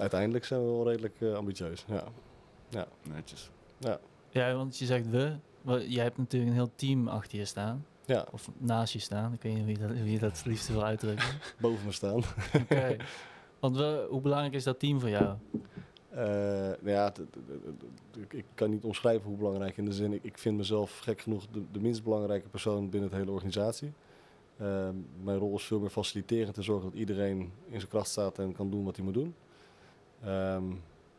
Uiteindelijk zijn we wel redelijk eh, ambitieus. Ja. Netjes. Ja. Ja, want je zegt we. Wel, Jij hebt natuurlijk een heel team achter je staan. Ja, Of naast je staan. Ik weet niet hoe je dat, hoe je dat het liefst wil uitdrukken. [LAUGHS] boven me staan. Oké. Want we, hoe belangrijk is dat team voor jou? Eh, nou ja, ik- ik kan niet omschrijven hoe belangrijk in de zin. Ik, ik vind mezelf gek genoeg de, de minst belangrijke persoon binnen de hele organisatie. Eh, mijn rol is veel meer faciliterend te zorgen dat iedereen in zijn kracht staat en kan doen wat hij moet doen. Ehm,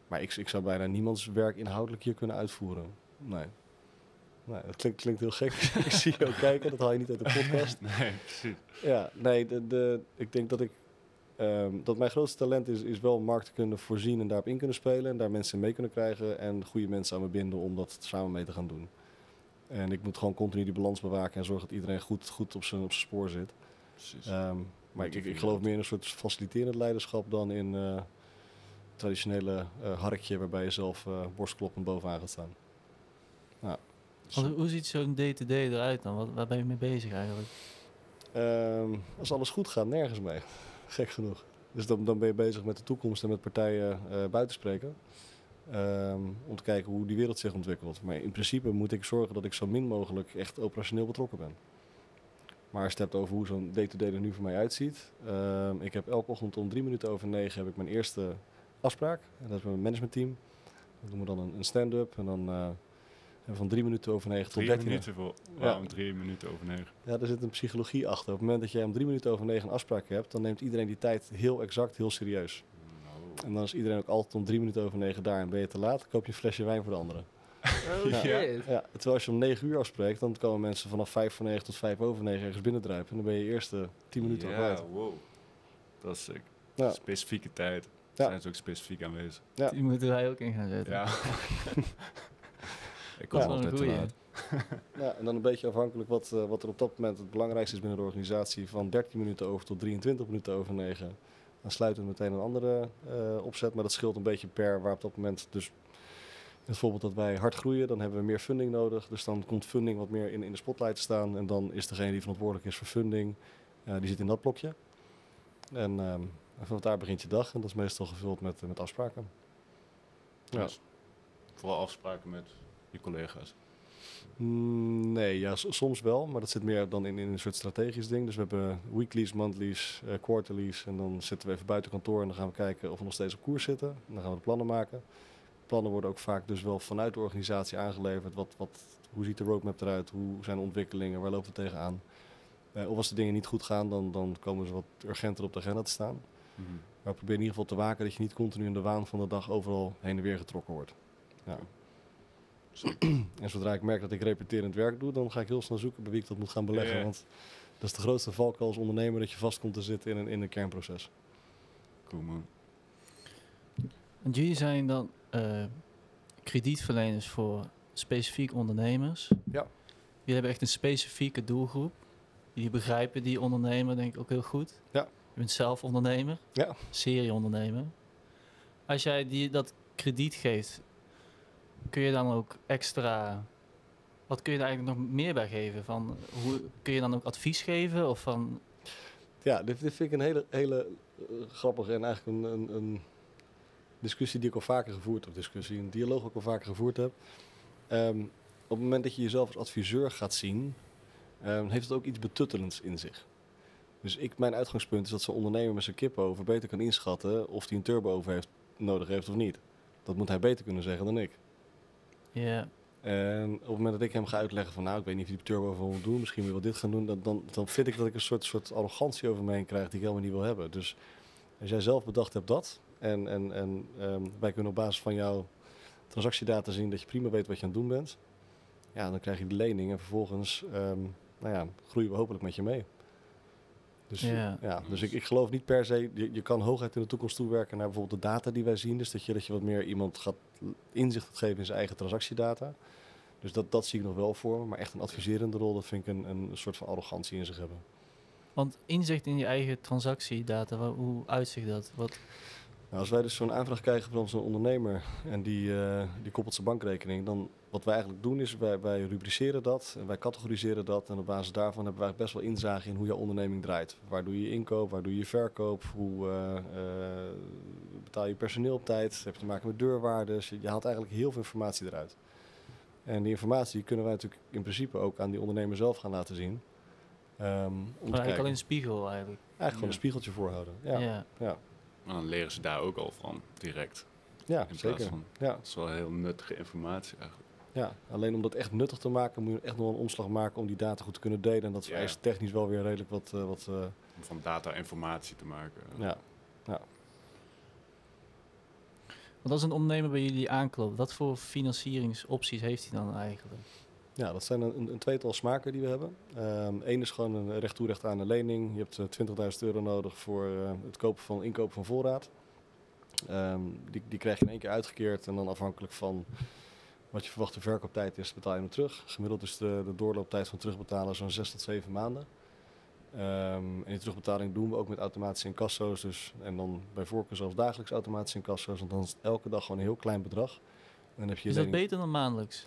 maar ik, ik zou bijna niemands werk inhoudelijk hier kunnen uitvoeren. Nee. nee dat klinkt, klinkt heel gek. [LAUGHS] ik zie je ook kijken, dat haal je niet uit de podcast. [LAUGHS] Nee, precies. Ja, nee, de, de, ik denk dat ik ehm, dat mijn grootste talent is, is wel markt te kunnen voorzien en daarop in kunnen spelen en daar mensen mee kunnen krijgen en goede mensen aan me binden om dat samen mee te gaan doen. En ik moet gewoon continu die balans bewaken en zorgen dat iedereen goed, goed op zijn op zijn spoor zit. precies. Ehm, maar ik, ik, ik geloof meer in een soort faciliterend leiderschap dan in eh traditionele eh, harkje waarbij je zelf eh borstkloppend bovenaan gaat staan. Want hoe ziet zo'n day-to-day eruit dan? Wat, waar ben je mee bezig eigenlijk? Ehm, als alles goed gaat, nergens mee. [LAUGHS] Gek genoeg. Dus dan, dan ben je bezig met de toekomst en met partijen eh buiten spreken. Ehm, om te kijken hoe die wereld zich ontwikkelt. Maar in principe moet ik zorgen dat ik zo min mogelijk echt operationeel betrokken ben. Maar als je het hebt over hoe zo'n day-to-day er nu voor mij uitziet. ehm, ik heb elke ochtend om drie minuten over negen heb ik mijn eerste afspraak. En dat is met mijn managementteam. Dan doen we dan een, een stand-up. En dan hebben we van drie minuten over negen tot dertien minuten voor. Ja. Waarom drie minuten over negen? Ja, er zit een psychologie achter. Op het moment dat jij om drie minuten over negen een afspraak hebt, dan neemt iedereen die tijd heel exact, heel serieus. En dan is iedereen ook altijd om drie minuten over negen daar en ben je te laat, dan koop je een flesje wijn voor de anderen. Oh Ja. shit. Ja, terwijl als je om negen uur afspreekt, dan komen mensen vanaf vijf voor negen tot vijf over negen ergens binnendruipen. En dan ben je eerste tien minuten al ja, wow. Dat is sick. Ja. Specifieke tijd. Ja. Zijn ze ook specifiek aanwezig. Ja. Die moeten wij ook in gaan zetten. Ja. Dat [LAUGHS] ik kom altijd te laat. Ja, en dan een beetje afhankelijk wat, eh, wat er op dat moment het belangrijkste is binnen de organisatie. Van 13 minuten over tot 23 minuten over 9. Dan sluiten we meteen een andere eh, opzet. Maar dat scheelt een beetje per waar op dat moment. Dus bijvoorbeeld dat wij hard groeien, dan hebben we meer funding nodig. Dus dan komt funding wat meer in, in de spotlight te staan. En dan is degene die verantwoordelijk is voor funding, eh, die zit in dat blokje. En ehm, en vanaf daar begint je dag. En dat is meestal gevuld met, met afspraken. Ja. Dus vooral afspraken met je collega's. Mm, Nee, ja, soms wel, maar dat zit meer dan in, in een soort strategisch ding. Dus we hebben weeklies, monthlies, eh, quarterlies en dan zitten we even buiten kantoor en dan gaan we kijken of we nog steeds op koers zitten. En dan gaan we de plannen maken. Plannen worden ook vaak dus wel vanuit de organisatie aangeleverd. Wat, wat, hoe ziet de roadmap eruit? Hoe zijn de ontwikkelingen? Waar lopen we tegenaan? Eh of als de dingen niet goed gaan, dan, dan komen ze wat urgenter op de agenda te staan. Maar probeer in ieder geval te waken dat je niet continu in de waan van de dag overal heen en weer getrokken wordt. Ja. [CLEARS THROAT] En zodra ik merk dat ik repeterend werk doe, dan ga ik heel snel zoeken bij wie ik dat moet gaan beleggen. Ja. Want dat is de grootste valkuil als ondernemer, dat je vast komt te zitten in een, in een kernproces. Cool man. Want jullie zijn dan eh, kredietverleners voor specifiek ondernemers. Ja. Jullie hebben echt een specifieke doelgroep. Jullie begrijpen die ondernemer denk ik ook heel goed. Ja. Je bent zelf ondernemer. Ja. Serieondernemer. Als jij die, dat krediet geeft, kun je dan ook extra... Wat kun je daar eigenlijk nog meer bij geven? Van, hoe, kun je dan ook advies geven? Of van, Ja, dit, vind ik een hele, hele eh, grappige en eigenlijk een, een, een discussie die ik al vaker gevoerd heb. Discussie, een dialoog ook al vaker gevoerd heb. Ehm, op het moment dat je jezelf als adviseur gaat zien, ehm, heeft het ook iets betuttelends in zich. Dus ik, mijn uitgangspunt is dat zo'n ondernemer met zijn kippen over beter kan inschatten of hij een turbo over heeft, nodig heeft of niet. Dat moet hij beter kunnen zeggen dan ik. Ja, En op het moment dat ik hem ga uitleggen van nou, ik weet niet of die turbo over moet doen, misschien wil je wel dit gaan doen, dan, dan, dan vind ik dat ik een soort, soort arrogantie over me heen krijg die ik helemaal niet wil hebben. Dus als jij zelf bedacht hebt dat, en, en, en ehm, wij kunnen op basis van jouw transactiedata zien dat je prima weet wat je aan het doen bent, ja, dan krijg je de lening en vervolgens ehm, nou ja, groeien we hopelijk met je mee. Dus, Ja. ja. dus ik, ik geloof niet per se, je, je kan hooguit in de toekomst toewerken naar bijvoorbeeld de data die wij zien. Dus dat je, dat je wat meer iemand gaat inzicht gaat geven in zijn eigen transactiedata. Dus dat, dat zie ik nog wel voor me. Maar echt een adviserende rol, dat vind ik een, een soort van arrogantie in zich hebben. want inzicht in je eigen transactiedata, hoe uitzicht dat? Wat, Nou, als wij dus zo'n aanvraag krijgen van onze ondernemer en die, eh, die koppelt zijn bankrekening, dan wat wij eigenlijk doen is wij, wij rubriceren dat en wij categoriseren dat en op basis daarvan hebben wij eigenlijk best wel inzage in hoe jouw onderneming draait. Waar doe je je inkoop, waar doe je je verkoop, hoe eh, eh, betaal je personeel op tijd, heb je te maken met deurwaardes, je, je haalt eigenlijk heel veel informatie eruit. En die informatie kunnen wij natuurlijk in principe ook aan die ondernemer zelf gaan laten zien. Ehm, om te eigenlijk al in de spiegel eigenlijk. Eigenlijk gewoon Ja. een spiegeltje voorhouden. Ja, ja. ja. Maar dan leren ze daar ook al van, direct. In plaats zeker. van, Ja, dat is wel heel nuttige informatie eigenlijk. Ja, alleen om dat echt nuttig te maken, moet je echt nog een omslag maken om die data goed te kunnen delen. En dat Ja. vereist technisch wel weer redelijk wat. eh, wat eh, Om van data informatie te maken. ja. Want als een ondernemer bij jullie aanklopt, wat voor financieringsopties heeft hij dan eigenlijk? ja, dat zijn een, een tweetal smaken die we hebben. Eén is gewoon een recht toe recht aan een lening. Je hebt eh, 20.000 euro nodig voor eh, het kopen van, inkopen van voorraad. Ehm, die, die krijg je in één keer uitgekeerd en dan afhankelijk van wat je verwachte verkooptijd is, betaal je hem terug. Gemiddeld is de, de doorlooptijd van terugbetalen zo'n 6 tot 7 maanden. Ehm, en die terugbetaling doen we ook met automatische incasso's. Dus, en dan bij voorkeur zelfs dagelijks automatische incasso's. Want dan is het elke dag gewoon een heel klein bedrag. En dan heb je je Is dat lening- beter dan maandelijks?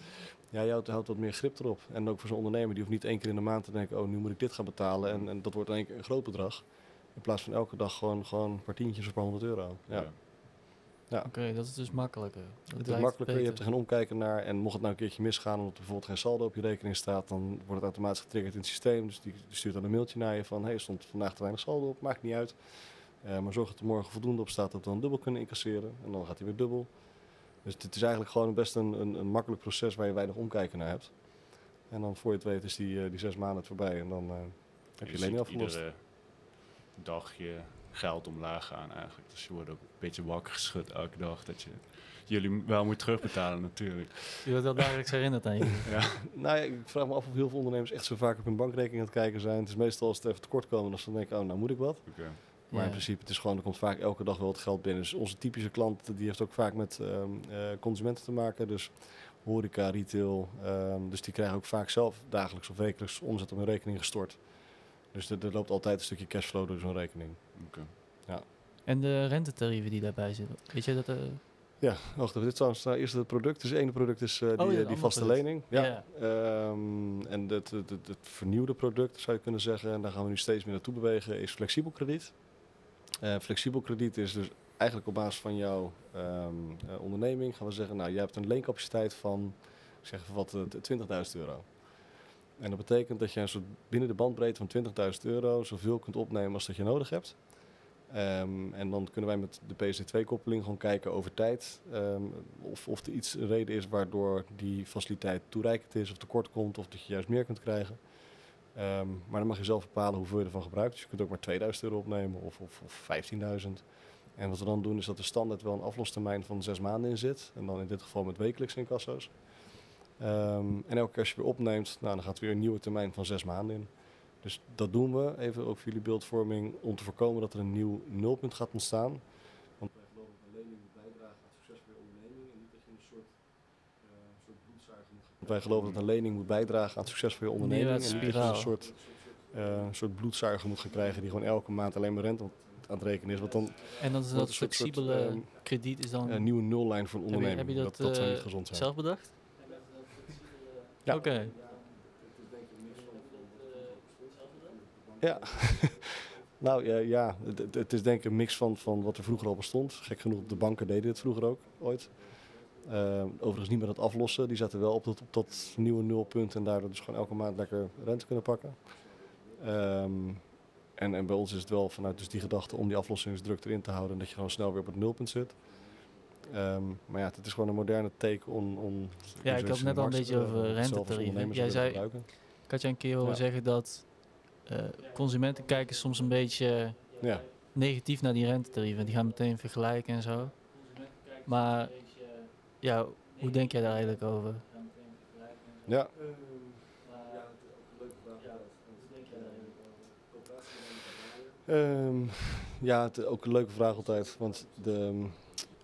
ja, je houdt, houdt wat meer grip erop. En ook voor zo'n ondernemer, die hoeft niet één keer in de maand te denken, oh, nu moet ik dit gaan betalen. En, en dat wordt in één keer een groot bedrag. In plaats van elke dag gewoon, gewoon een paar tientjes of een paar honderd euro. Ja. Ja. Oké, dat is dus makkelijker. Dat Het is makkelijker, je hebt er geen omkijken naar. En mocht het nou een keertje misgaan, omdat er bijvoorbeeld geen saldo op je rekening staat, dan wordt het automatisch getriggerd in het systeem. Dus die, die stuurt dan een mailtje naar je van, hey, er stond vandaag te weinig saldo op, maakt niet uit. Eh, maar zorg dat er morgen voldoende op staat dat we dan dubbel kunnen incasseren. En dan gaat hij weer dubbel. Dus het is eigenlijk gewoon best een, een, een makkelijk proces waar je weinig omkijken naar hebt. En dan voor je het weet is die, eh, die zes maanden voorbij en dan eh, heb je je lening afgelost. iedere dag je geld omlaag gaan eigenlijk. Dus je wordt ook een beetje wakker geschud elke dag dat je jullie wel moet terugbetalen natuurlijk. Je wordt wel dagelijks herinnerd aan je. Ja. Nou ja, ik vraag me af of heel veel ondernemers echt zo vaak op hun bankrekening aan het kijken zijn. Het is meestal als het even tekort komen, dan denken, oh nou moet ik wat. Oké. Maar Ja. in principe, het is gewoon, er komt vaak elke dag wel wat geld binnen. Dus onze typische klant, die heeft ook vaak met ehm, eh, consumenten te maken. Dus horeca, retail. ehm, dus die krijgen ook vaak zelf dagelijks of wekelijks omzet op hun rekening gestort. Dus er, er loopt altijd een stukje cashflow door zo'n rekening. Oké. En de rentetarieven die daarbij zitten. Weet je dat? eh Ja, wacht even. Dit is trouwens nou, eerst het product. Dus het ene product is eh, die, Oh ja, eh, die vaste product. lening. Ja. Ja. Ehm, en het, het, het, het vernieuwde product, zou je kunnen zeggen, en daar gaan we nu steeds meer naartoe bewegen, is flexibel krediet. Eh, flexibel krediet is dus eigenlijk op basis van jouw ehm, eh, onderneming gaan we zeggen, nou, jij hebt een leencapaciteit van, ik zeg even wat, eh, 20.000 euro. En dat betekent dat je een soort binnen de bandbreedte van 20.000 euro zoveel kunt opnemen als dat je nodig hebt. Ehm, en dan kunnen wij met de PSD2-koppeling gewoon kijken over tijd ehm, of, of er iets een reden is waardoor die faciliteit toereikend is of tekort komt of dat je juist meer kunt krijgen. Ehm, maar dan mag je zelf bepalen hoeveel je ervan gebruikt. Dus je kunt ook maar 2000 euro opnemen of, of, of 15.000. En wat we dan doen is dat er standaard wel een aflostermijn van zes maanden in zit. En dan in dit geval met wekelijkse incasso's. En elke keer als je weer opneemt, nou, dan gaat er weer een nieuwe termijn van zes maanden in. Dus dat doen we, even ook voor jullie beeldvorming, om te voorkomen dat er een nieuw nulpunt gaat ontstaan. Want wij geloven dat een lening moet bijdragen aan het succes van je onderneming en niet dat je een soort, eh, soort bloedzuiger moet gaan. Wij geloven dat een lening moet bijdragen aan het succes van je onderneming en niet dat je een soort, eh, soort bloedzuiger moet gaan krijgen die gewoon elke maand alleen maar rente aan het rekenen is. Want dan en dan is dat een soort- soort, flexibele ehm, krediet is dan een nieuwe nullijn voor een Heb je- onderneming. heb je dat, dat, dat zou eh, niet gezond zijn. zelf bedacht? Ja. Oké. Ja. [LAUGHS] nou ja, ja. Het, het- het is denk ik een mix van, van wat er vroeger al bestond. Gek genoeg, de banken deden dit vroeger ook ooit. Eh, overigens niet meer dat aflossen. Die zaten wel op dat, op dat nieuwe nulpunt en daardoor dus gewoon elke maand lekker rente kunnen pakken. Ehm, en, en bij ons is het wel vanuit dus die gedachte om die aflossingsdruk erin te houden en dat je gewoon snel weer op het nulpunt zit. Ehm, maar ja, het is gewoon een moderne take on, on Ja, ik had het net al een beetje over rentetarieven. rentetarieven. Jij zei- Ik had je een keer horen Ja. zeggen dat eh, consumenten kijken soms een beetje Ja. negatief naar die rentetarieven. Die gaan meteen vergelijken en zo. Maar ja, hoe denk jij daar eigenlijk over? Ja. Ehm, ja, het is ook een leuke vraag altijd. Want de ehm,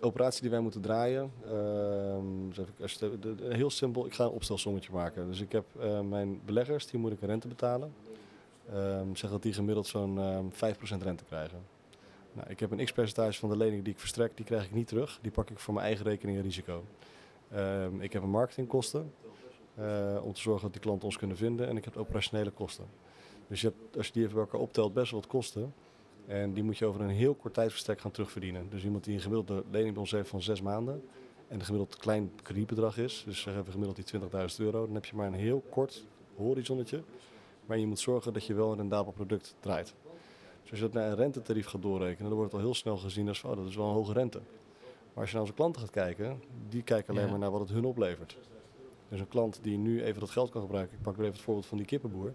operatie die wij moeten draaien, ehm, dus even, als je het- de- de- heel simpel, ik ga een opstelsommetje maken. Dus ik heb eh, mijn beleggers, die moet ik een rente betalen. Ehm zeg dat die gemiddeld zo'n ehm 5% rente krijgen. Nou, ik heb een x-percentage van de lening die ik verstrek, die krijg ik niet terug. Die pak ik voor mijn eigen rekening en risico. Ehm, ik heb een marketingkosten eh, om te zorgen dat die klanten ons kunnen vinden. En ik heb operationele kosten. Dus je hebt, als je die even bij elkaar optelt, best wel wat kosten. En die moet je over een heel kort tijdsbestek gaan terugverdienen. Dus iemand die een gemiddelde lening bij ons heeft van zes maanden. en de gemiddeld klein kredietbedrag is, dus zeg even gemiddeld die 20.000 euro, dan heb je maar een heel kort horizonnetje. Maar je moet zorgen dat je wel een rendabel product draait. Dus als je dat naar een rentetarief gaat doorrekenen, dan wordt het al heel snel gezien als oh, dat is wel een hoge rente. Maar als je naar onze klanten gaat kijken, die kijken alleen Ja. maar naar wat het hun oplevert. Dus een klant die nu even dat geld kan gebruiken, ik pak weer even het voorbeeld van die kippenboer.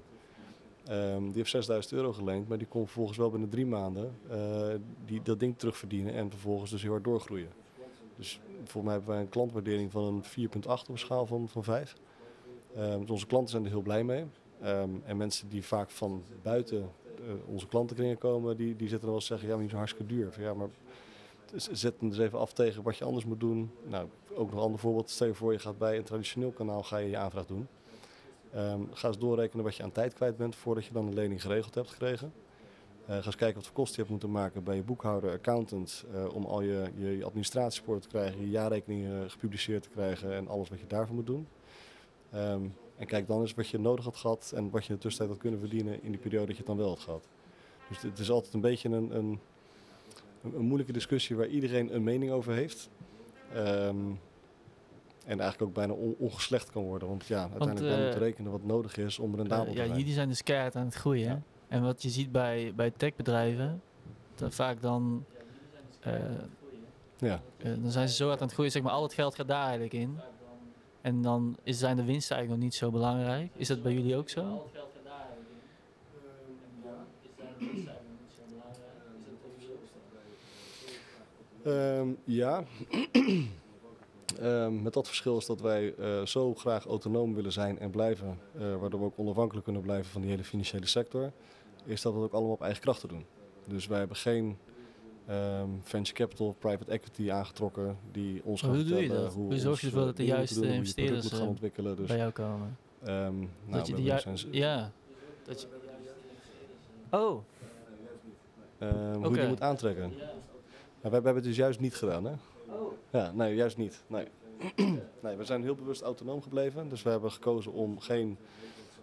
Ehm, die heeft 6000 euro geleend, maar die kon vervolgens wel binnen drie maanden eh, die, dat ding terugverdienen en vervolgens dus heel hard doorgroeien. Dus volgens mij hebben wij een klantwaardering van een 4,8 op een schaal van, van 5. Ehm, dus onze klanten zijn er heel blij mee. Ehm, en mensen die vaak van buiten eh, onze klantenkringen komen, die, die zitten dan wel eens zeggen, ja, maar die is hartstikke duur. Van, ja, maar zet hem dus even af tegen wat je anders moet doen. Nou, ook nog een ander voorbeeld. Stel je voor, je gaat bij een traditioneel kanaal ga je je aanvraag doen. Ehm, ga eens doorrekenen wat je aan tijd kwijt bent voordat je dan een lening geregeld hebt gekregen. Eh, ga eens kijken wat voor kosten je hebt moeten maken bij je boekhouder, accountant, eh, om al je, je, te krijgen, je jaarrekeningen gepubliceerd te krijgen en alles wat je daarvoor moet doen. Ehm, en kijk dan eens wat je nodig had gehad en wat je in de tussentijd had kunnen verdienen in die periode dat je het dan wel had gehad. Dus het is altijd een beetje een, een, een, moeilijke discussie waar iedereen een mening over heeft. Ehm, en eigenlijk ook bijna on- ongeslecht kan worden. Want ja, uiteindelijk wij eh, moeten rekenen wat nodig is om rendabel Eh, te ja, zijn. jullie zijn dus keihard aan het groeien. Ja. En wat je ziet bij, bij techbedrijven, dat vaak dan, eh, Ja. eh, dan zijn ze zo hard aan het groeien, zeg maar, al het geld gaat daar eigenlijk in. En dan is, zijn de winsten eigenlijk nog niet zo belangrijk. Is dat bij jullie ook zo? Ehm, ja. Ehm, met dat verschil is dat wij eh, zo graag autonoom willen zijn en blijven, eh, waardoor we ook onafhankelijk kunnen blijven van die hele financiële sector, is dat we het ook allemaal op eigen krachten doen. Dus wij hebben geen ehm, venture capital, private equity aangetrokken die ons Maar gaan hoe vertellen dat? hoe Hoe zorg je ervoor eh, dat de dingen juiste doen, investeerders, gaan eh, ontwikkelen. Dus, Bij jou komen. ehm, nou, dat je we de hebben ju- zijn- Ja. Dat je... Oh, Ehm, Hoe je die moet aantrekken. Ja, wij, wij hebben het dus juist niet gedaan, hè? Ja, nee, juist niet. Nee. [CLEARS THROAT] nee, we zijn heel bewust autonoom gebleven. Dus we hebben gekozen om geen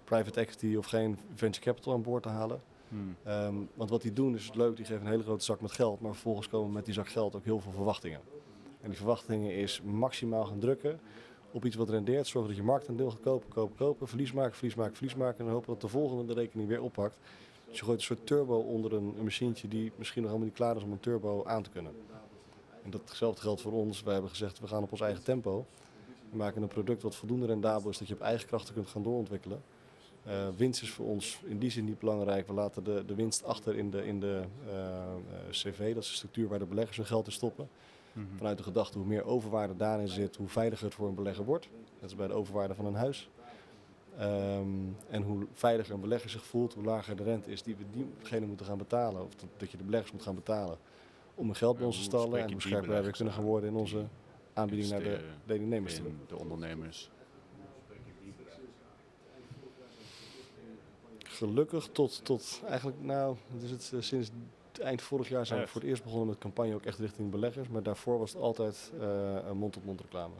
private equity of geen venture capital aan boord te halen. Hmm. Ehm, want wat die doen is leuk, die geven een hele grote zak met geld. Maar vervolgens komen met die zak geld ook heel veel verwachtingen. En die verwachtingen is maximaal gaan drukken op iets wat rendeert. Zorgen dat je marktaandeel gaat kopen, kopen, kopen. Verlies maken, verlies maken, verlies maken. En hopen dat de volgende de rekening weer oppakt. Dus je gooit een soort turbo onder een, een machientje die misschien nog helemaal niet klaar is om een turbo aan te kunnen. En datzelfde geldt voor ons. We hebben gezegd, we gaan op ons eigen tempo. We maken een product wat voldoende rendabel is, dat je op eigen krachten kunt gaan doorontwikkelen. Eh, winst is voor ons in die zin niet belangrijk. We laten de, de winst achter in de, in de eh, eh, CV, dat is de structuur waar de beleggers hun geld in stoppen. Mhm. Vanuit de gedachte, hoe meer overwaarde daarin zit, hoe veiliger het voor een belegger wordt. Dat is bij de overwaarde van een huis. Ehm, en hoe veiliger een belegger zich voelt, hoe lager de rente is die we diegene moeten gaan betalen. Of dat, dat je de beleggers moet gaan betalen om hun geld bij ons te stallen. En hoe scherper wij kunnen gaan aan worden in onze aanbieding naar de investeren deelnemers de ondernemers. Gelukkig tot, tot eigenlijk, nou, het is het, eh, sinds eind vorig jaar zijn we voor het eerst begonnen met campagne ook echt richting beleggers. Maar daarvoor was het altijd eh, mond-op-mond reclame.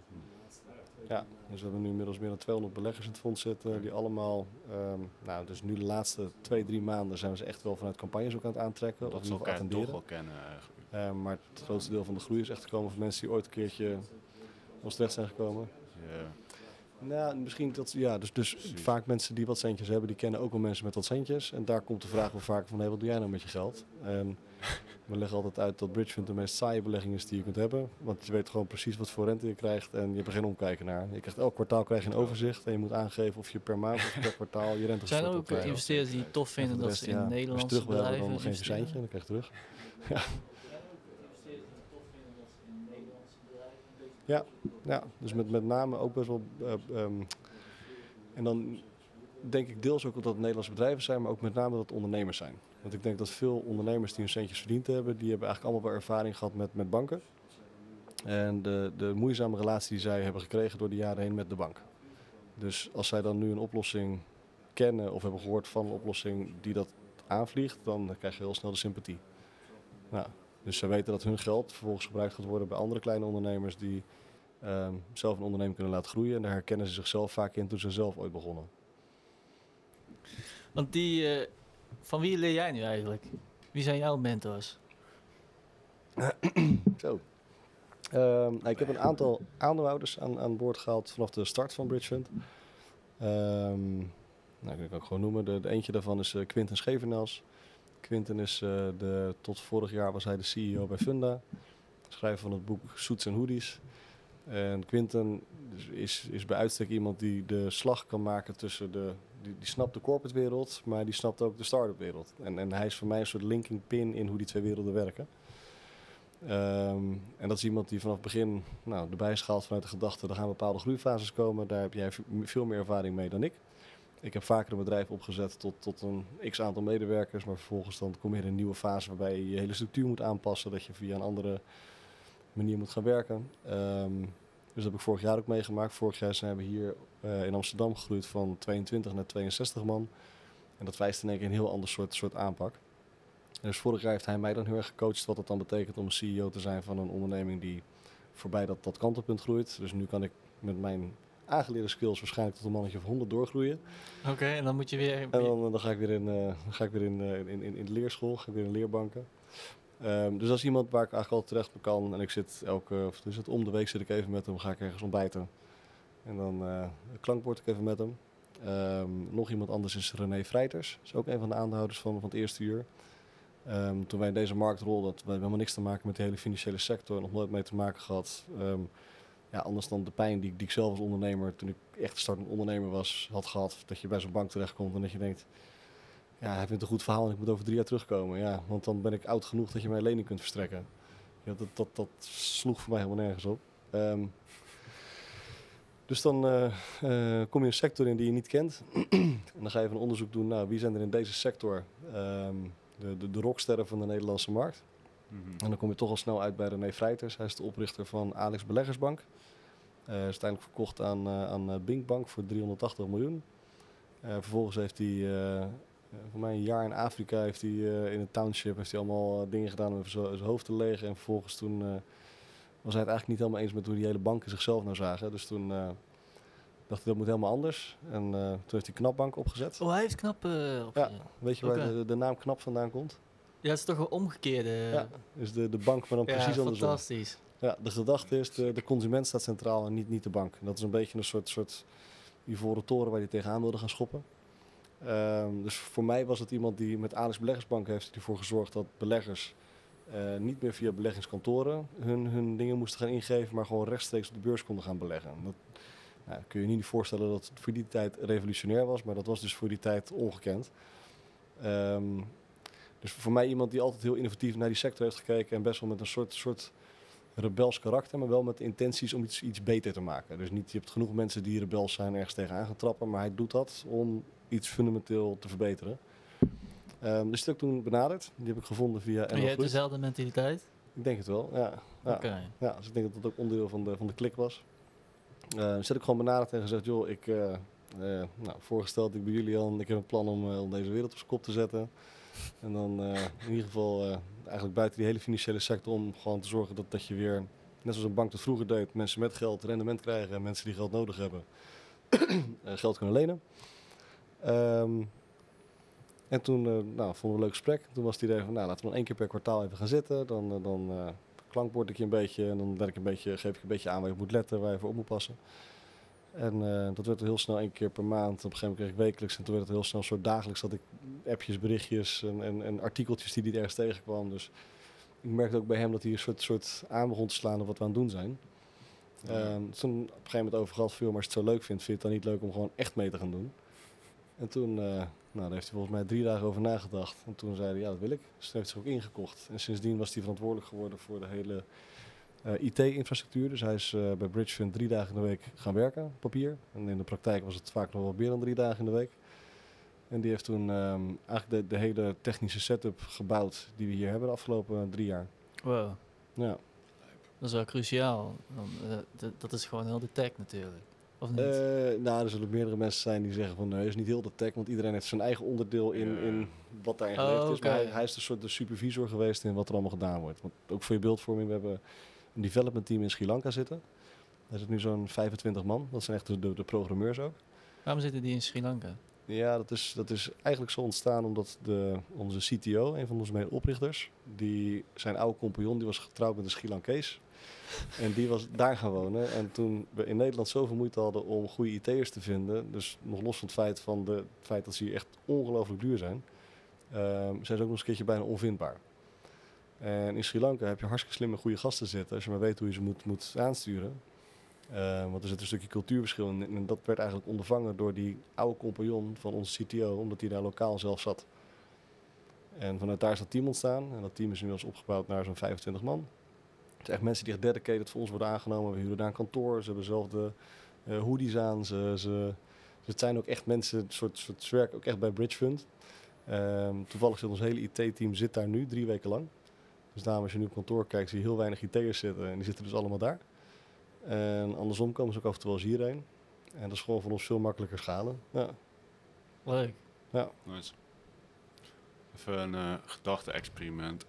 Ja, dus we hebben nu inmiddels meer dan 200 beleggers in het fonds zitten. Die allemaal, ehm, nou, dus nu de laatste twee, drie maanden zijn we ze echt wel vanuit campagnes ook aan het aantrekken. Dat ze elkaar toch wel kennen. Eh, maar het grootste deel van de groei is echt gekomen van mensen die ooit een keertje ons terecht zijn gekomen. Ja. Nou, misschien dat, ja, dus, dus Precies. vaak mensen die wat centjes hebben, die kennen ook wel mensen met wat centjes. En daar komt de vraag wel vaak van, hé, wat doe jij nou met je geld? En [LAUGHS] we leggen altijd uit dat Bridgefund de meest saaie belegging is die je kunt hebben. Want je weet gewoon precies wat voor rente je krijgt en je hebt er geen omkijken naar. Je krijgt elk kwartaal krijg je een overzicht en je moet aangeven of je per maand of per kwartaal je rente [LAUGHS] zijn er ook investeerders die het tof En vinden dat ze in ja, Nederlandse Als je terug bedrijven dan verzijntje en dan krijg je terug. [LAUGHS] Ja, dus met, met name ook best wel. eh, ehm, en dan denk ik deels ook dat het Nederlandse bedrijven zijn, maar ook met name dat het ondernemers zijn. Want ik denk dat veel ondernemers die hun centjes verdiend hebben, die hebben eigenlijk allemaal wel ervaring gehad met, met banken. En de, de moeizame relatie die zij hebben gekregen door de jaren heen met de bank. Dus als zij dan nu een oplossing kennen of hebben gehoord van een oplossing die dat aanvliegt, dan krijg je heel snel de sympathie. Nou, dus ze weten dat hun geld vervolgens gebruikt gaat worden bij andere kleine ondernemers die ehm, zelf een onderneming kunnen laten groeien. En daar herkennen ze zichzelf vaak in toen ze zelf ooit begonnen. Want die, eh, van wie leer jij nu eigenlijk? Wie zijn jouw mentors? [CLEARS THROAT] Zo. Ehm, nou, ik heb een aantal aandeelhouders aan, aan boord gehaald vanaf de start van Bridge Fund. Ehm, nou, ik kan ik gewoon noemen. De, de eentje daarvan is eh, Quinten Schevenels. Quinten is eh, de, tot vorig jaar was hij de CEO bij Funda. Schrijver van het boek Suits en Hoodies. En Quinten is- is, is bij uitstek iemand die de slag kan maken tussen de... Die, die snapt de corporate wereld, maar die snapt ook de start-up wereld. En, en hij is voor mij een soort linking pin in hoe die twee werelden werken. Ehm, en dat is iemand die vanaf het begin nou, erbij gehaald vanuit de gedachte... er gaan bepaalde groeifases komen. Daar heb jij veel meer ervaring mee dan ik. Ik heb vaker een bedrijf opgezet tot, tot een x-aantal medewerkers... maar vervolgens dan kom je in een nieuwe fase waarbij je je hele structuur moet aanpassen... dat je via een andere manier moet gaan werken. Ehm, dus dat heb ik vorig jaar ook meegemaakt. Vorig jaar zijn we hier eh, in Amsterdam gegroeid van 22 naar 62 man. En dat wijst in één keer een heel ander soort, soort aanpak. Dus vorig jaar heeft hij mij dan heel erg gecoacht wat het dan betekent om een CEO te zijn van een onderneming die voorbij dat, dat kantelpunt groeit. Dus nu kan ik met mijn aangeleerde skills waarschijnlijk tot een mannetje of 100 doorgroeien. Oké, en dan moet je weer... En dan, dan ga ik weer in, eh, ga ik weer in, eh, in, in, in de leerschool, ga ik weer in leerbanken. Ehm, dus dat is iemand waar ik eigenlijk altijd terecht kan. En ik zit elke, of dus het om de week zit ik even met hem, ga ik ergens ontbijten. En dan eh klankbord ik even met hem. Ehm, nog iemand anders is René Vrijters. is ook een van de aandeelhouders van, van het eerste uur. Ehm, toen wij in deze markt rolden, hadden we helemaal niks te maken met de hele financiële sector. Nog nooit mee te maken gehad. Ja, anders dan de pijn die, ik- die ik zelf als ondernemer, toen ik echt startend ondernemer was, had gehad. Dat je bij zo'n bank terechtkomt en dat je denkt, ja, hij vindt een goed verhaal en ik moet over drie jaar terugkomen. Ja, want dan ben ik oud genoeg dat je mij lening kunt verstrekken. Ja, dat, dat, dat sloeg voor mij helemaal nergens op. Ehm, dus dan eh, eh, kom je een sector in die je niet kent. [CLEARS THROAT] en dan ga je even een onderzoek doen. Nou, wie zijn er in deze sector ehm, de, de, de rocksterren van de Nederlandse markt? Mhm. En dan kom je toch al snel uit bij René Vrijters. Hij is de oprichter van Alex Beleggersbank. Eh is uiteindelijk verkocht aan, eh aan eh, Bink Bank voor 380 miljoen. Vervolgens heeft hij, voor mij een jaar in Afrika, heeft hij in een township heeft hij allemaal dingen gedaan om zijn hoofd te legen. En vervolgens toen was hij het eigenlijk niet helemaal eens met hoe die hele banken zichzelf nou zagen. Dus toen dacht hij dat moet helemaal anders. En toen heeft hij Knapbank opgezet. Oh, hij heeft knap eh op. Ja. Weet je waar de, de naam Knap vandaan komt? Ja, het is toch een omgekeerde... Ja, dus de, de bank, maar dan Ja, precies andersom. fantastisch. Ja, de gedachte is, de, de consument staat centraal en niet, niet de bank. Dat is een beetje een soort, soort ivoren toren waar hij tegenaan wilde gaan schoppen. Ehm, dus voor mij was het iemand die met Alex Beleggersbank heeft ervoor gezorgd dat beleggers eh, niet meer via beleggingskantoren hun, hun dingen moesten gaan ingeven, maar gewoon rechtstreeks op de beurs konden gaan beleggen. Dat nou, kun je niet voorstellen dat het voor die tijd revolutionair was, maar dat was dus voor die tijd ongekend. Ehm, dus voor mij iemand die altijd heel innovatief naar die sector heeft gekeken en best wel met een soort, soort rebels karakter, maar wel met intenties om iets, iets beter te maken. Dus niet, je hebt genoeg mensen die rebels zijn ergens tegenaan gaan trappen, maar hij doet dat om iets fundamenteel te verbeteren. Ehm dus die heb ik toen benaderd. Die heb ik gevonden via En jij hebt dezelfde mentaliteit? Ik denk het wel, ja. ja. Oké. Ja, dus ik denk dat dat ook onderdeel van de, van de klik was. Eh dus heb ik gewoon benaderd en gezegd, joh, ik eh, nou, voorgesteld, ik ben Julian, ik heb een plan om, eh, om deze wereld op zijn kop te zetten. En dan in ieder geval eigenlijk buiten die hele financiële sector om gewoon te zorgen dat, dat je weer, net zoals een bank dat vroeger deed, mensen met geld rendement krijgen en mensen die geld nodig hebben, [CLEARS THROAT] eh, geld kunnen lenen. Ehm, en toen eh, nou, vonden we een leuk gesprek. Toen was het idee van, nou, laten we dan één keer per kwartaal even gaan zitten. Dan, eh, dan eh, klankbord ik je een beetje en dan ik een beetje, geef ik een beetje aan waar je moet letten, waar je voor op moet passen. En eh, dat werd heel snel één keer per maand. Op een gegeven moment kreeg ik wekelijks en toen werd het heel snel een soort dagelijks dat ik appjes, berichtjes en, en, en artikeltjes die hij ergens tegenkwam. Dus ik merkte ook bij hem dat hij een soort, soort aan begon te slaan op wat we aan het doen zijn. Ehm, toen op een gegeven moment over gehad, veel, maar als je het zo leuk vindt, vind je het dan niet leuk om gewoon echt mee te gaan doen. En toen, eh, nou, daar heeft hij volgens mij drie dagen over nagedacht. En toen zei hij, ja, dat wil ik. Dus toen heeft hij zich ook ingekocht. En sindsdien was hij verantwoordelijk geworden voor de hele IT-infrastructuur. Dus hij is eh, bij Bridgefund drie dagen in de week gaan werken, papier. En in de praktijk was het vaak nog wel meer dan drie dagen in de week. En die heeft toen ehm, eigenlijk de, de hele technische setup gebouwd die we hier hebben de afgelopen drie jaar. Wow, Ja. dat is wel cruciaal. Eh, dat is gewoon heel de tech natuurlijk. Of niet? Eh, nou, er zullen meerdere mensen zijn die zeggen van nee, het is niet heel de tech, want iedereen heeft zijn eigen onderdeel in, in wat daarin Oh, geleverd is. Maar oké. hij, hij is de soort de supervisor geweest in wat er allemaal gedaan wordt. Want ook voor je beeldvorming, we hebben een development team in Sri Lanka zitten. Daar zit nu zo'n 25 man. Dat zijn echt de, de, programmeurs ook. Waarom zitten die in Sri Lanka? Ja, dat is, dat is eigenlijk zo ontstaan omdat de, onze CTO, een van onze medeoprichters, die zijn oude compagnon, die was getrouwd met een Sri Lankees. [LAUGHS] En die was daar gaan wonen. En toen we in Nederland zoveel moeite hadden om goede IT'ers te vinden, dus nog los van het feit, van de, het feit dat ze hier echt ongelooflijk duur zijn, ehm, zijn ze ook nog eens een keertje bijna onvindbaar. En in Sri Lanka heb je hartstikke slimme goede gasten zitten, als je maar weet hoe je ze moet, moet aansturen. Eh, want er zit een stukje cultuurverschil in. En dat werd eigenlijk ondervangen door die oude compagnon van onze CTO, omdat hij daar lokaal zelf zat. En vanuit daar is dat team ontstaan. En dat team is inmiddels opgebouwd naar zo'n 25 man. Het zijn echt mensen die echt dedicated voor ons worden aangenomen. We huren daar een kantoor. Ze hebben zelf de eh, hoodies aan. Ze, ze, het zijn ook echt mensen, een soort, soort, ze werken ook echt bij Bridge Fund. Ehm, toevallig zit ons hele IT-team zit daar nu, drie weken lang. Dus daarom als je nu op kantoor kijkt, zie je heel weinig IT'ers zitten. En die zitten dus allemaal daar. En andersom komen ze ook af en toe wel eens hierheen. En dat is gewoon voor ons veel makkelijker schalen. Ja. Leuk. Nice. Even een eh, gedachte-experiment.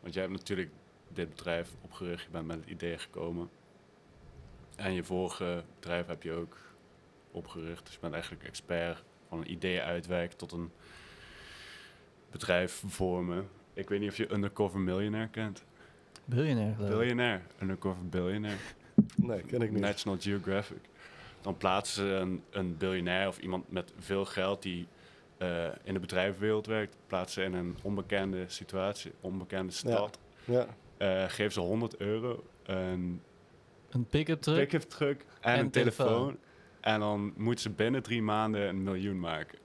Want jij hebt natuurlijk dit bedrijf opgericht, je bent met het idee gekomen. En je vorige bedrijf heb je ook opgericht. Dus je bent eigenlijk expert van een idee uitwerken tot een bedrijf vormen. Ik weet niet of je Undercover Millionaire kent. Biljonair geloof ik. Billionaire, Undercover Billionaire. Nee, ken ik niet. National Geographic. Dan plaatsen ze een, een biljonair of iemand met veel geld die eh, in de bedrijfswereld werkt, plaatsen ze in een onbekende situatie, onbekende stad. Ja. Eh, geven ze 100 euro, een Een pick-up truck. pick-up truck en, En een telefoon. telefoon. En dan moeten ze binnen drie maanden een miljoen maken.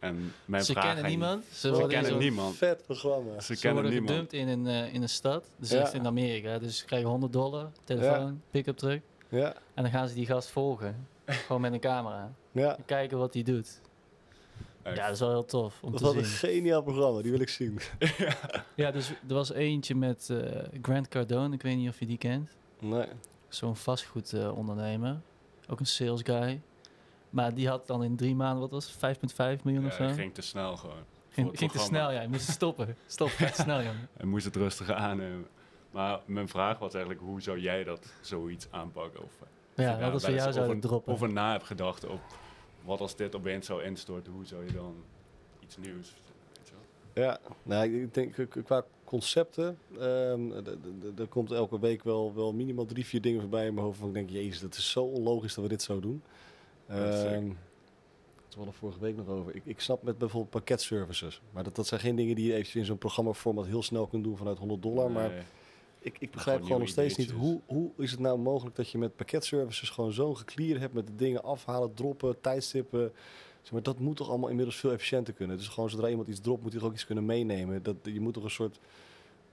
En mijn Ze vraag kennen niemand. Ze Ze worden, kennen zo- niemand. Vet programma. Ze ze kennen worden niemand. gedumpt in een, eh, in een stad. Dus Ja. echt in Amerika. Dus ze krijgen 100 dollar, telefoon, pick-up truck. Ja, En dan gaan ze die gast volgen. Gewoon met een camera. ja. En kijken wat hij doet. Echt. Ja, dat is wel heel tof om Dat te was een zien. geniaal programma, die wil ik zien. [LAUGHS] Ja, dus er was eentje met eh, Grant Cardone. Ik weet niet of je die kent. Nee. Zo'n vastgoedondernemer. Ook een sales guy. Maar die had dan in drie maanden, wat was het, 5,5 miljoen of Ja, zo? het ging te snel gewoon. Ging, ging te snel, ja. Je moest stoppen. Stop, te snel, [LAUGHS] jongen. En moest het rustig aannemen. Maar mijn vraag was eigenlijk, hoe zou jij dat zoiets aanpakken? Of, eh, Ja, of wat als we jou zouden droppen? over na hebt gedacht op wat als dit opeens zou instorten, hoe zou je dan iets nieuws verzinnen, weet je wel? Ja, nou, ik denk qua concepten, ehm, er komt elke week wel, wel minimaal drie, vier dingen voorbij in mijn hoofd. Van ik denk, jezus, dat is zo onlogisch dat we dit zo doen. Sick. Ehm dat hadden we vorige week nog over. Ik, ik snap met bijvoorbeeld pakketservices. Maar dat, dat zijn geen dingen die je even in zo'n programmaformat heel snel kunt doen vanuit 100 dollar. Maar ik, ik begrijp Gewoon nog steeds niet, hoe, hoe is het nou mogelijk dat je met pakketservices gewoon zo'n geklier hebt met de dingen afhalen, droppen, tijdstippen. Zeg maar, dat moet toch allemaal inmiddels veel efficiënter kunnen. Dus gewoon zodra iemand iets dropt, moet hij toch ook iets kunnen meenemen. Dat, je moet toch een soort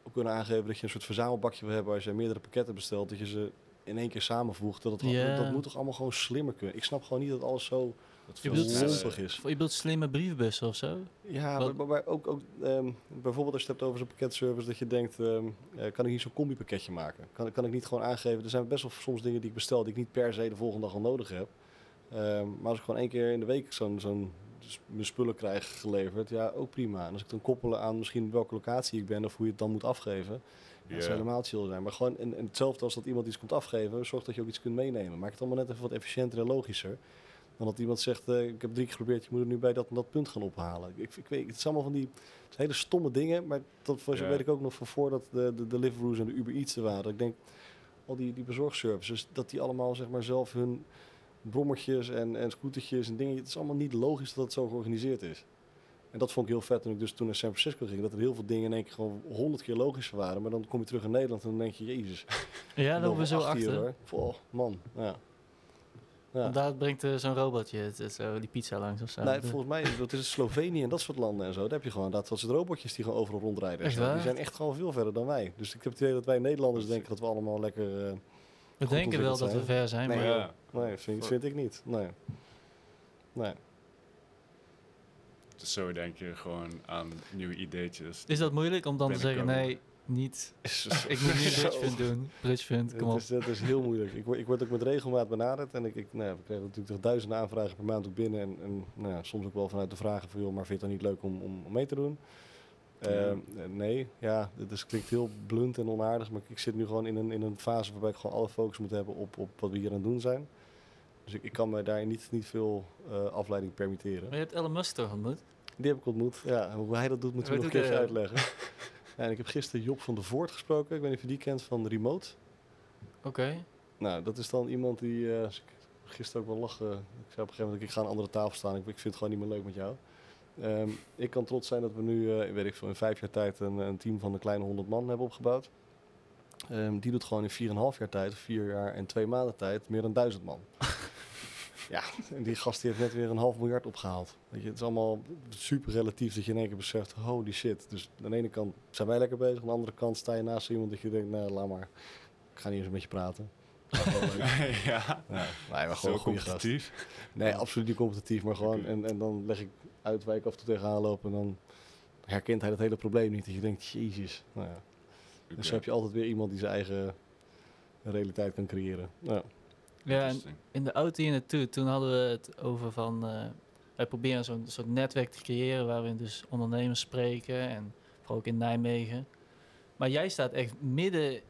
ook kunnen aangeven dat je een soort verzamelbakje wil hebben als je meerdere pakketten bestelt, dat je ze in één keer samenvoegt. Dat, het, gewoon- Ja. dat moet toch allemaal gewoon slimmer kunnen. Ik snap gewoon niet dat alles zo Dat Je veel bedoelt- lompig is. Je bedoelt slimme brievenbussen of zo? Ja, maar, maar, maar ook, ook ehm, bijvoorbeeld als je het hebt over zo'n pakketservice, dat je denkt, ehm, eh, kan ik niet zo'n combi-pakketje maken? Kan, kan ik niet gewoon aangeven, er zijn best wel soms dingen die ik bestel die ik niet per se de volgende dag al nodig heb. Ehm, maar als ik gewoon één keer in de week zo'n zo'n s- mijn spullen krijg geleverd, ja, ook prima. En als ik dan koppelen aan misschien welke locatie ik ben of hoe je het dan moet afgeven. Dat zou Ja. helemaal chill zijn. Maar gewoon en, en hetzelfde als dat iemand iets komt afgeven, zorg dat je ook iets kunt meenemen. Maak het allemaal net even wat efficiënter en logischer. Dan dat iemand zegt, eh, ik heb drie keer geprobeerd, je moet het nu bij dat en dat punt gaan ophalen. Ik, ik weet, het zijn allemaal van die hele stomme dingen, maar dat was, Ja. weet ik ook nog van voordat de, de Deliveroo's en de Uber Eats er waren. Ik denk, al die, die bezorgservices, dat die allemaal zeg maar zelf hun brommertjes en, en scootertjes en dingen, het is allemaal niet logisch dat het zo georganiseerd is. En dat vond ik heel vet toen ik dus toen naar San Francisco ging, dat er heel veel dingen in één keer gewoon honderd keer logischer waren. Maar dan kom je terug in Nederland en dan denk je, jezus. [LAUGHS] Ja, wel lopen we zo achter. hoor. Goh, man, ja. ja. Daar brengt eh, zo'n robotje het, het zo, die pizza langs of zo. Nee, volgens mij is dat is Slovenië en dat soort landen en zo. Daar heb je gewoon dat, dat soort robotjes die gewoon overal rondrijden. en Echt. Die zijn echt gewoon veel verder dan wij. Dus ik heb het idee dat wij Nederlanders denken dat we allemaal lekker. eh, we goed denken wel dat we ver zijn, Nee, maar Ja. nee, vind, vind ik niet. Nee. Nee. Dus zo denk je gewoon aan nieuwe ideetjes. is dat moeilijk om dan te zeggen, nee, niet. [LAUGHS] Ik moet nu. Bridgefund doen. Bridgefund, kom op. is, dat is heel moeilijk. Ik word, ik word ook met regelmaat benaderd. En ik, ik, nou, ja, we krijgen natuurlijk toch duizenden aanvragen per maand ook binnen. En, en nou, ja, soms ook wel vanuit de vragen van, joh, maar vind je het dan niet leuk om, om, om mee te doen? Ehm, eh, nee, ja, dit is, klinkt heel blunt en onaardig. Maar ik zit nu gewoon in een, in een fase waarbij ik gewoon alle focus moet hebben op, op wat we hier aan het doen zijn. Dus ik, ik kan me daar niet, niet veel eh, afleiding permitteren. Maar je hebt Elon Musk toch ontmoet? Die heb ik ontmoet. Ja, en hoe hij dat doet, moeten we nog een hij, uitleggen. [LAUGHS] ja, en ik heb gisteren Job van der Voort gesproken. Ik weet niet of je die kent van Remote. Oké. Nou, dat is dan iemand die... eh, als ik gisteren ook wel lachen. Ik zei op een gegeven moment, ik ga aan een andere tafel staan. Ik, ik vind het gewoon niet meer leuk met jou. Ehm, ik kan trots zijn dat we nu, eh, weet ik veel, in vijf jaar tijd een, een team van een kleine 100 man hebben opgebouwd. Ehm, die doet gewoon in 4,5 jaar tijd, of vier jaar en twee maanden tijd, meer dan 1000 man. Ja, en die gast die heeft net weer een half miljard opgehaald. Weet je, het is allemaal super relatief dat je in één keer beseft, holy shit. Dus aan de ene kant zijn wij lekker bezig, aan de andere kant sta je naast iemand dat je denkt, nou laat maar, ik ga niet eens met je praten. [LAUGHS] Ja, Ja, nee, maar gewoon gast. competitief. Nee, absoluut niet competitief, maar gewoon. En, en dan leg ik uit waar ik af en toe tegenaan loop. En dan herkent hij dat hele probleem niet. Dat je denkt, jezus. Nou ja. Dus heb je altijd weer iemand die zijn eigen realiteit kan creëren. Nou, Ja, en in de auto hier naartoe, toen hadden we het over van... eh, wij proberen zo'n soort netwerk te creëren waarin dus ondernemers spreken en vooral ook in Nijmegen. Maar jij staat echt midden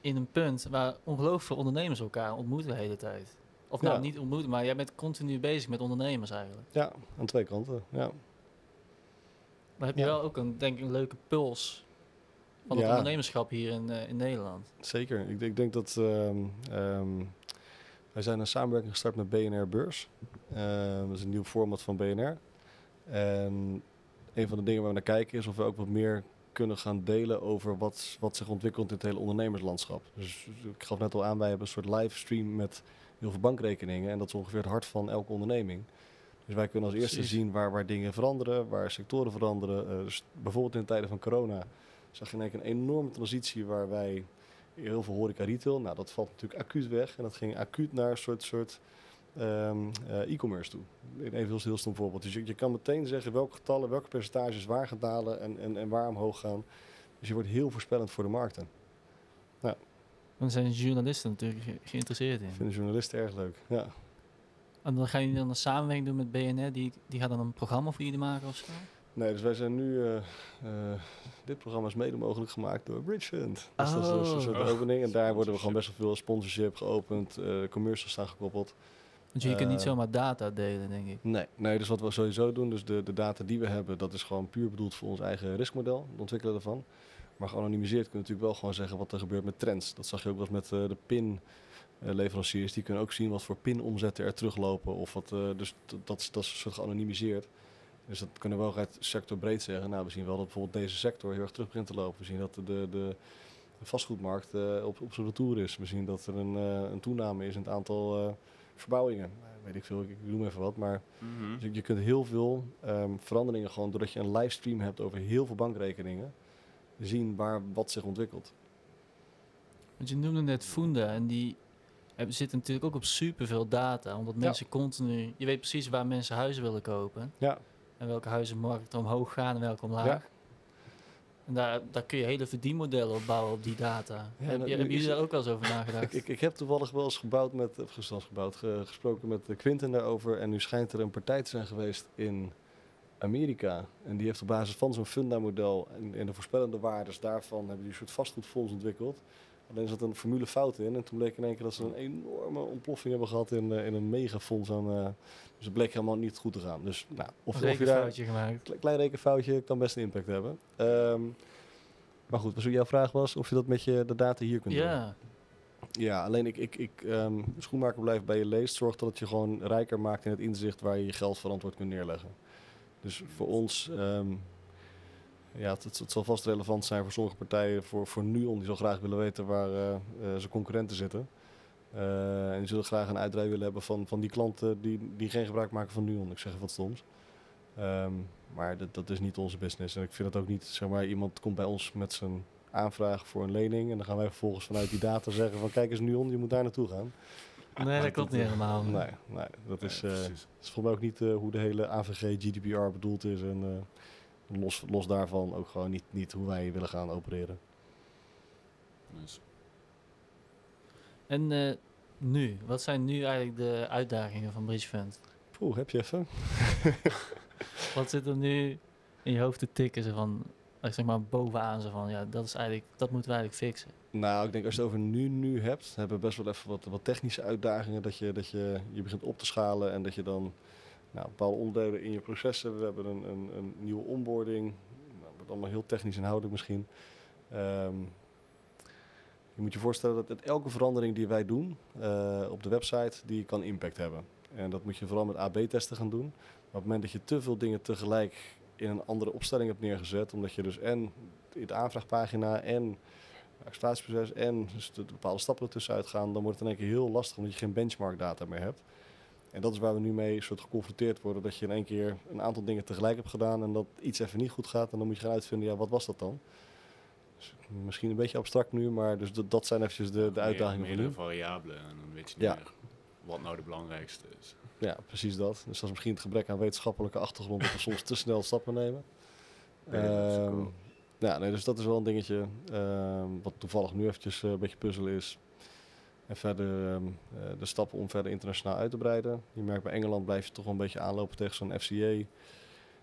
in een punt waar ongelooflijk veel ondernemers elkaar ontmoeten de hele tijd. Of nou, Ja. niet ontmoeten, maar jij bent continu bezig met ondernemers eigenlijk. ja, aan twee kanten. Ja. Maar heb je Ja. wel ook een, denk ik, een leuke puls van het Ja. ondernemerschap hier in, eh, in Nederland. Zeker. Ik, ik denk dat ehm, ehm, wij zijn een samenwerking gestart met BNR Beurs. Ehm, dat is een nieuw format van BNR. En een van de dingen waar we naar kijken is of we ook wat meer kunnen gaan delen over wat, wat zich ontwikkelt in het hele ondernemerslandschap. Dus ik gaf net al aan, wij hebben een soort livestream met heel veel bankrekeningen. En dat is ongeveer het hart van elke onderneming. Dus wij kunnen als eerste Precies. zien waar, waar dingen veranderen, waar sectoren veranderen. Eh, dus bijvoorbeeld in de tijden van corona zag je in één keer een enorme transitie waar wij heel veel horeca retail, nou dat valt natuurlijk acuut weg. En dat ging acuut naar een soort, soort ehm, eh, e-commerce toe. Even heel, heel stom voorbeeld. Dus je, je kan meteen zeggen welke getallen, welke percentages waar gaan dalen en, en, en waar omhoog gaan. Dus je wordt heel voorspellend voor de markten. Dan zijn journalisten natuurlijk ge- geïnteresseerd in. Vinden journalisten erg leuk. Ja. En dan gaan jullie dan een samenwerking doen met BNR, die, die gaat dan een programma voor jullie maken of zo? Nee, dus wij zijn nu. eh, eh, dit programma is mede mogelijk gemaakt door Bridge Fund. Dus dat is- dat is een soort Oh. opening. En daar worden we gewoon best wel veel sponsorship geopend, eh commercials staan gekoppeld. Want jullie kunnen niet zomaar data delen, denk ik. Nee, nee, dus wat we sowieso doen, dus de, de data die we hebben, dat is gewoon puur bedoeld voor ons eigen riskmodel, het ontwikkelen ervan. Maar geanonimiseerd kunnen we natuurlijk wel gewoon zeggen wat er gebeurt met trends. Dat zag je ook wel eens met eh, de PIN-leveranciers. Die kunnen ook zien wat voor PIN-omzetten er teruglopen. Of wat, eh, dus dat, is- dat is een soort geanonimiseerd. Dus dat kunnen we wel uit sectorbreed zeggen. Nou, we zien wel dat bijvoorbeeld deze sector heel erg terug begint te lopen. We zien dat de, de, de vastgoedmarkt eh, op, op zijn retour is. We zien dat er een, eh, een toename is in het aantal eh, verbouwingen. Nou, weet ik veel, ik, ik noem even wat. Maar Mhm. dus je kunt heel veel ehm, veranderingen gewoon doordat je een livestream hebt over heel veel bankrekeningen, zien waar wat zich ontwikkelt. Want je noemde net Funda en die hebben, zitten natuurlijk ook op superveel data. Omdat Ja. mensen continu... Je weet precies waar mensen huizen willen kopen. Ja. En welke huizenmarkten omhoog gaan en welke omlaag. Ja. En daar, daar kun je hele verdienmodellen op bouwen op die data. Ja, Heb, nou, hebben jullie daar ook wel eens over nagedacht? Ik, ik, ik heb toevallig wel eens gebouwd met, of zelfs gebouwd, ge- gesproken met Quinten daarover. En nu schijnt er een partij te zijn geweest in Amerika. En die heeft op basis van zo'n funda-model en, en de voorspellende waardes daarvan hebben die een soort vastgoedfonds ontwikkeld. Alleen zat een formule fout in. En toen bleek in één keer dat ze een enorme ontploffing hebben gehad in, eh, in een megafonds. Aan, eh, dus het bleek helemaal niet goed te gaan. Dus nou, of, Een of je daar gemaakt. Kle- klein rekenfoutje kan best een impact hebben. Ehm, maar goed, dus jouw vraag was of je dat met je de data hier kunt doen. Ja, Ja, alleen ik, ik, ik ehm, schoenmaker blijft bij je leest. Zorg dat het je gewoon rijker maakt in het inzicht waar je je geld verantwoord kunt neerleggen. Dus voor ons, ehm, ja, het, het zal vast relevant zijn voor sommige partijen. Voor, voor NUON, die zal graag willen weten waar eh, eh, zijn concurrenten zitten. Eh, en die zullen graag een uitrij willen hebben van, van die klanten die, die geen gebruik maken van NUON. Ik zeg even wat stoms. Ehm, maar dat, dat is niet onze business. En ik vind het ook niet, zeg maar, iemand komt bij ons met zijn aanvraag voor een lening. En dan gaan wij vervolgens vanuit die data [LAUGHS] zeggen van kijk eens NUON, je moet daar naartoe gaan. nee, dat klopt niet helemaal. Nee, nee dat is, eh, dat is volgens mij ook niet eh, hoe de hele AVG GDPR bedoeld is. En eh, los, los daarvan ook gewoon niet, niet hoe wij willen gaan opereren. Dus, En eh, nu, wat zijn nu eigenlijk de uitdagingen van Bridge Fund? Poeh, heb je even? [LAUGHS] Wat zit er nu in je hoofd te tikken? Zo van, Like, zeg maar bovenaan zo van, ja, dat is eigenlijk, dat moeten we eigenlijk fixen. Nou, ik denk als je het over nu, nu hebt, hebben we best wel even wat, wat technische uitdagingen. Dat, je, dat je, je begint op te schalen en dat je dan nou, bepaalde onderdelen in je processen. We hebben een, een, een nieuwe onboarding. Nou, allemaal heel technisch inhoudelijk misschien. Ehm, je moet je voorstellen dat het, elke verandering die wij doen eh, op de website, die kan impact hebben. En dat moet je vooral met AB-testen gaan doen. Maar op het moment dat je te veel dingen tegelijk in een andere opstelling hebt neergezet, omdat je dus en de aanvraagpagina en exploitatieproces en dus de, de bepaalde stappen ertussen uitgaan, dan wordt het in één keer heel lastig omdat je geen benchmark data meer hebt. En dat is waar we nu mee soort geconfronteerd worden, dat je in één keer een aantal dingen tegelijk hebt gedaan en dat iets even niet goed gaat en dan moet je gaan uitvinden, ja, wat was dat dan? Dus misschien een beetje abstract nu, maar dus dat, dat zijn eventjes de, de Meer- uitdagingen Meerdere nu. variabelen en dan weet je niet Ja. meer wat nou de belangrijkste is. Ja, precies dat. Dus dat is misschien het gebrek aan wetenschappelijke achtergrond dat we soms te snel stappen nemen. Ja, dat is ook Ehm, ja, nee, dus dat is wel een dingetje ehm, wat toevallig nu eventjes eh, een beetje puzzelen is. En verder ehm, eh, de stappen om verder internationaal uit te breiden. Je merkt bij Engeland blijf je toch wel een beetje aanlopen tegen zo'n FCA.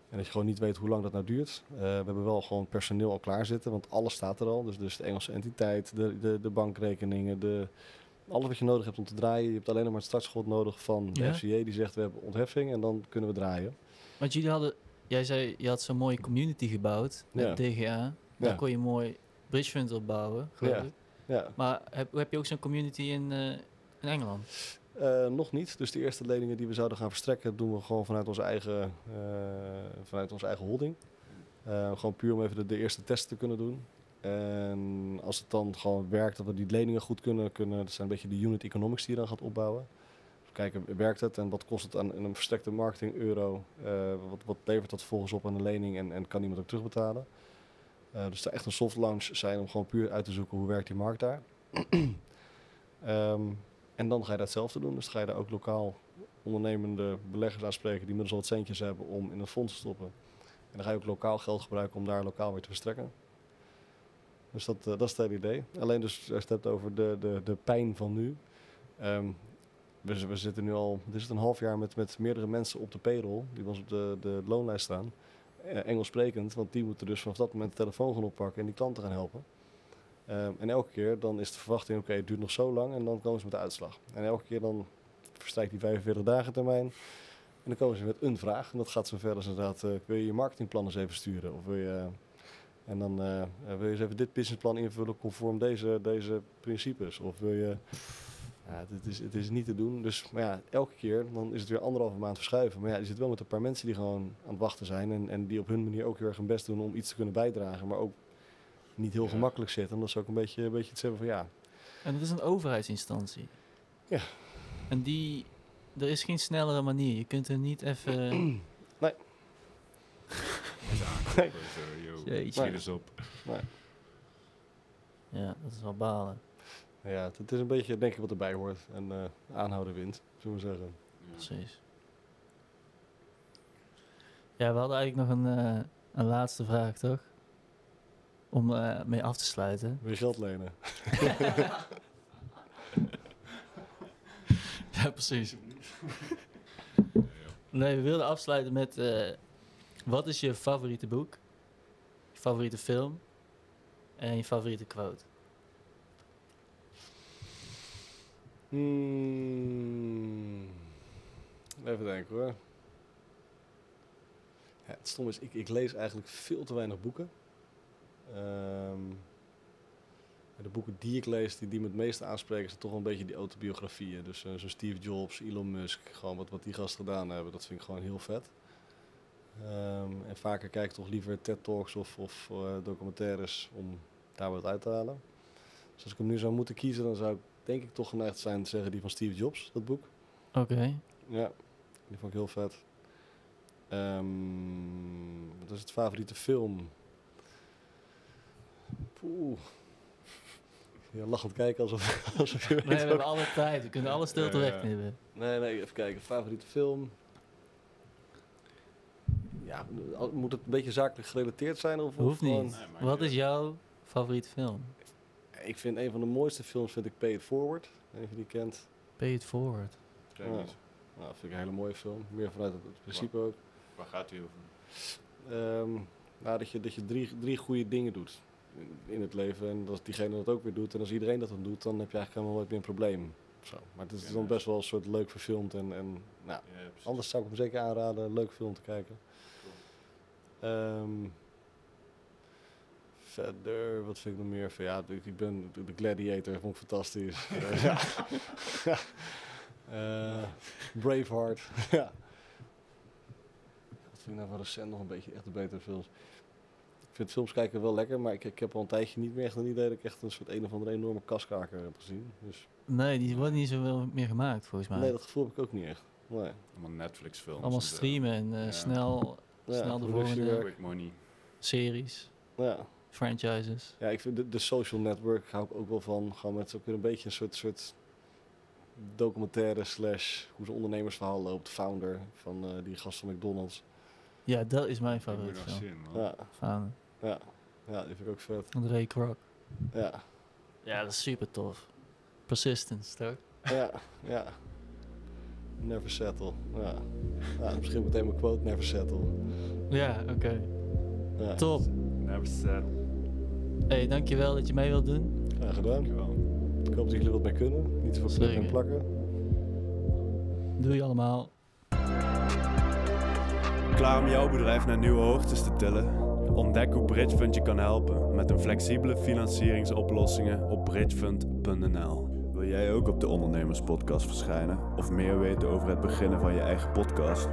En dat je gewoon niet weet hoe lang dat nou duurt. Eh, we hebben wel gewoon personeel al klaar zitten, want alles staat er al. Dus, dus de Engelse entiteit, de, de, de bankrekeningen, de, alles wat je nodig hebt om te draaien. Je hebt alleen nog maar het startschot nodig van de Ja. FCA die zegt we hebben ontheffing en dan kunnen we draaien. Want jullie hadden, jij zei, je had zo'n mooie community gebouwd met Ja. DGA. Daar Ja. kon je mooi bridge fund opbouwen, geloof ik. Ja, Maar heb, heb je ook zo'n community in, eh, in Engeland? Eh, nog niet. Dus de eerste leningen die we zouden gaan verstrekken, doen we gewoon vanuit onze eigen, eh, vanuit onze eigen holding. Gewoon puur om even de, de eerste test te kunnen doen. En als het dan gewoon werkt, dat we die leningen goed kunnen, kunnen dat zijn een beetje de unit economics die je dan gaat opbouwen. Kijken, werkt het en wat kost het aan een versterkte marketing euro? Wat, wat levert dat volgens op aan de lening en, en kan iemand ook terugbetalen? Eh, dus er echt een soft launch zijn om gewoon puur uit te zoeken hoe werkt die markt daar. [CLEARS THROAT] Ehm, en dan ga je datzelfde doen. Dus ga je daar ook lokaal ondernemende beleggers aanspreken die inmiddels al wat centjes hebben om in een fonds te stoppen. En dan ga je ook lokaal geld gebruiken om daar lokaal weer te verstrekken. Dus dat, eh, dat is het hele idee. Alleen dus als je het hebt over de, de, de pijn van nu. Ehm, we, we zitten nu al, dit is het een half jaar met, met meerdere mensen op de payroll, die bij ons op de, de loonlijst staan. Eh, Engels sprekend, want die moeten dus vanaf dat moment de telefoon gaan oppakken en die klanten gaan helpen. Ehm, en elke keer dan is de verwachting, oké, het duurt nog zo lang en dan komen ze met de uitslag. En elke keer dan verstrijkt die 45 dagen termijn. En dan komen ze met een vraag. En dat gaat zo als inderdaad, eh, wil je je marketingplan eens even sturen? Of wil je, en dan eh, eh, wil je eens even dit businessplan invullen conform deze, deze principes? Of wil je, ja, het is, het is niet te doen. Dus maar ja, elke keer dan is het weer anderhalve maand verschuiven. Maar ja, je zit wel met een paar mensen die gewoon aan het wachten zijn. En, en die op hun manier ook heel erg hun best doen om iets te kunnen bijdragen. Maar ook niet heel Ja. gemakkelijk zitten. Omdat ze ook een beetje, een beetje iets hebben van ja, En het is een overheidsinstantie. Ja. En die, er is geen snellere manier. Je kunt er niet even... [CLEARS THROAT] Yo. Jeetje. Schiet eens op. ja, dat is wel balen. Ja, het, is een beetje denk ik wat erbij hoort. En eh, aanhouden wint, zullen we zeggen. Ja. Precies. Ja, we hadden eigenlijk nog een, eh, een laatste vraag, toch? Om eh, mee af te sluiten. Wil je geld lenen? [LAUGHS] Ja, precies. Nee, we wilden afsluiten met... eh, wat is je favoriete boek? Je favoriete film? En je favoriete quote? Hmm. Even denken hoor. Het stom is, ik, ik lees eigenlijk veel te weinig boeken. Ehm, de boeken die ik lees, die, die me het meeste aanspreken, zijn toch wel een beetje die autobiografieën. Dus zo'n Steve Jobs, Elon Musk, gewoon wat, wat die gasten gedaan hebben, dat vind ik gewoon heel vet. Ehm, en vaker kijk ik toch liever TED-talks of, of eh, documentaires om daar wat uit te halen. Dus als ik hem nu zou moeten kiezen, dan zou ik denk ik toch geneigd zijn te zeggen die van Steve Jobs, dat boek. Oké. Ja, die vond ik heel vet. Ehm, wat is het favoriete film? Poeh. [LAUGHS] Ja, lachend kijken alsof, [LAUGHS] alsof je weet Nee, we ook- hebben alle tijd. We kunnen alle stilte ja. wegknippen. Nee, nee, even kijken. Favoriete film? Ja, moet het een beetje zakelijk gerelateerd zijn? Of, Hoeft niet. Nee, Wat is jouw favoriete film? Ik vind een van de mooiste films vind ik Pay It Forward. Je die kent. Pay it forward. Ken niet. Nou, dat vind ik een hele mooie film. Meer vanuit het, principe ook. Waar gaat hij over? Ehm, Nou, dat je, dat je drie, drie goede dingen doet in, in het leven. En als diegene dat ook weer doet. En als iedereen dat dan doet, dan heb je eigenlijk helemaal nooit meer een probleem. Zo. Maar het is Ja, dan best wel een soort leuk verfilmd. En, en nou, Ja, anders zou ik hem zeker aanraden. Een leuk film te kijken. Ehm, verder, wat vind ik nog meer? Van, ja, ik, ben de Gladiator, vond ik fantastisch. Eh, [LAUGHS] ja. [LAUGHS] Eh, Braveheart. [LAUGHS] ja. Wat vind ik nou van recent nog een beetje echt de betere films? Ik vind films kijken wel lekker, maar ik, ik heb al een tijdje niet meer echt een idee dat ik echt een soort een of andere enorme kaskaker heb gezien. Dus Nee, die wordt niet zoveel meer gemaakt volgens mij. nee, dat gevoel heb ik ook niet echt. Nee. Allemaal Netflix films. Allemaal streamen en eh, Ja. snel Ja, Snel de volgende. Quick money. series, Ja. Franchises. Ja, ik vind de, de social network hou ik ook wel van. Gewoon met ook weer een beetje een soort, soort documentaire slash hoe zijn ondernemersverhaal loopt. Founder van eh, die gast van McDonald's. Ja, dat is mijn zien, man. Ja, Van ja, ja, die vind ik ook vet. Ray Kroc. Ja, Ja, dat is super tof. Persistence, toch? ja, ja. Never settle. Ja. ja misschien meteen mijn quote, never settle. Ja, oké. Ja. Top. Never said. Hey, dankjewel dat je mee wilt doen. Graag gedaan. Dankjewel. Ik hoop dat jullie wat mee kunnen. Niet te veel knippen en plakken. Doei allemaal. Klaar om jouw bedrijf naar nieuwe hoogtes te tillen? Ontdek hoe Bridgefund je kan helpen met een flexibele financieringsoplossingen op bridgefund.nl. Wil jij ook op de Ondernemerspodcast verschijnen of meer weten over het beginnen van je eigen podcast?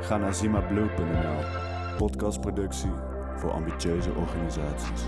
Ga naar zimablue.nl. Podcastproductie voor ambitieuze organisaties.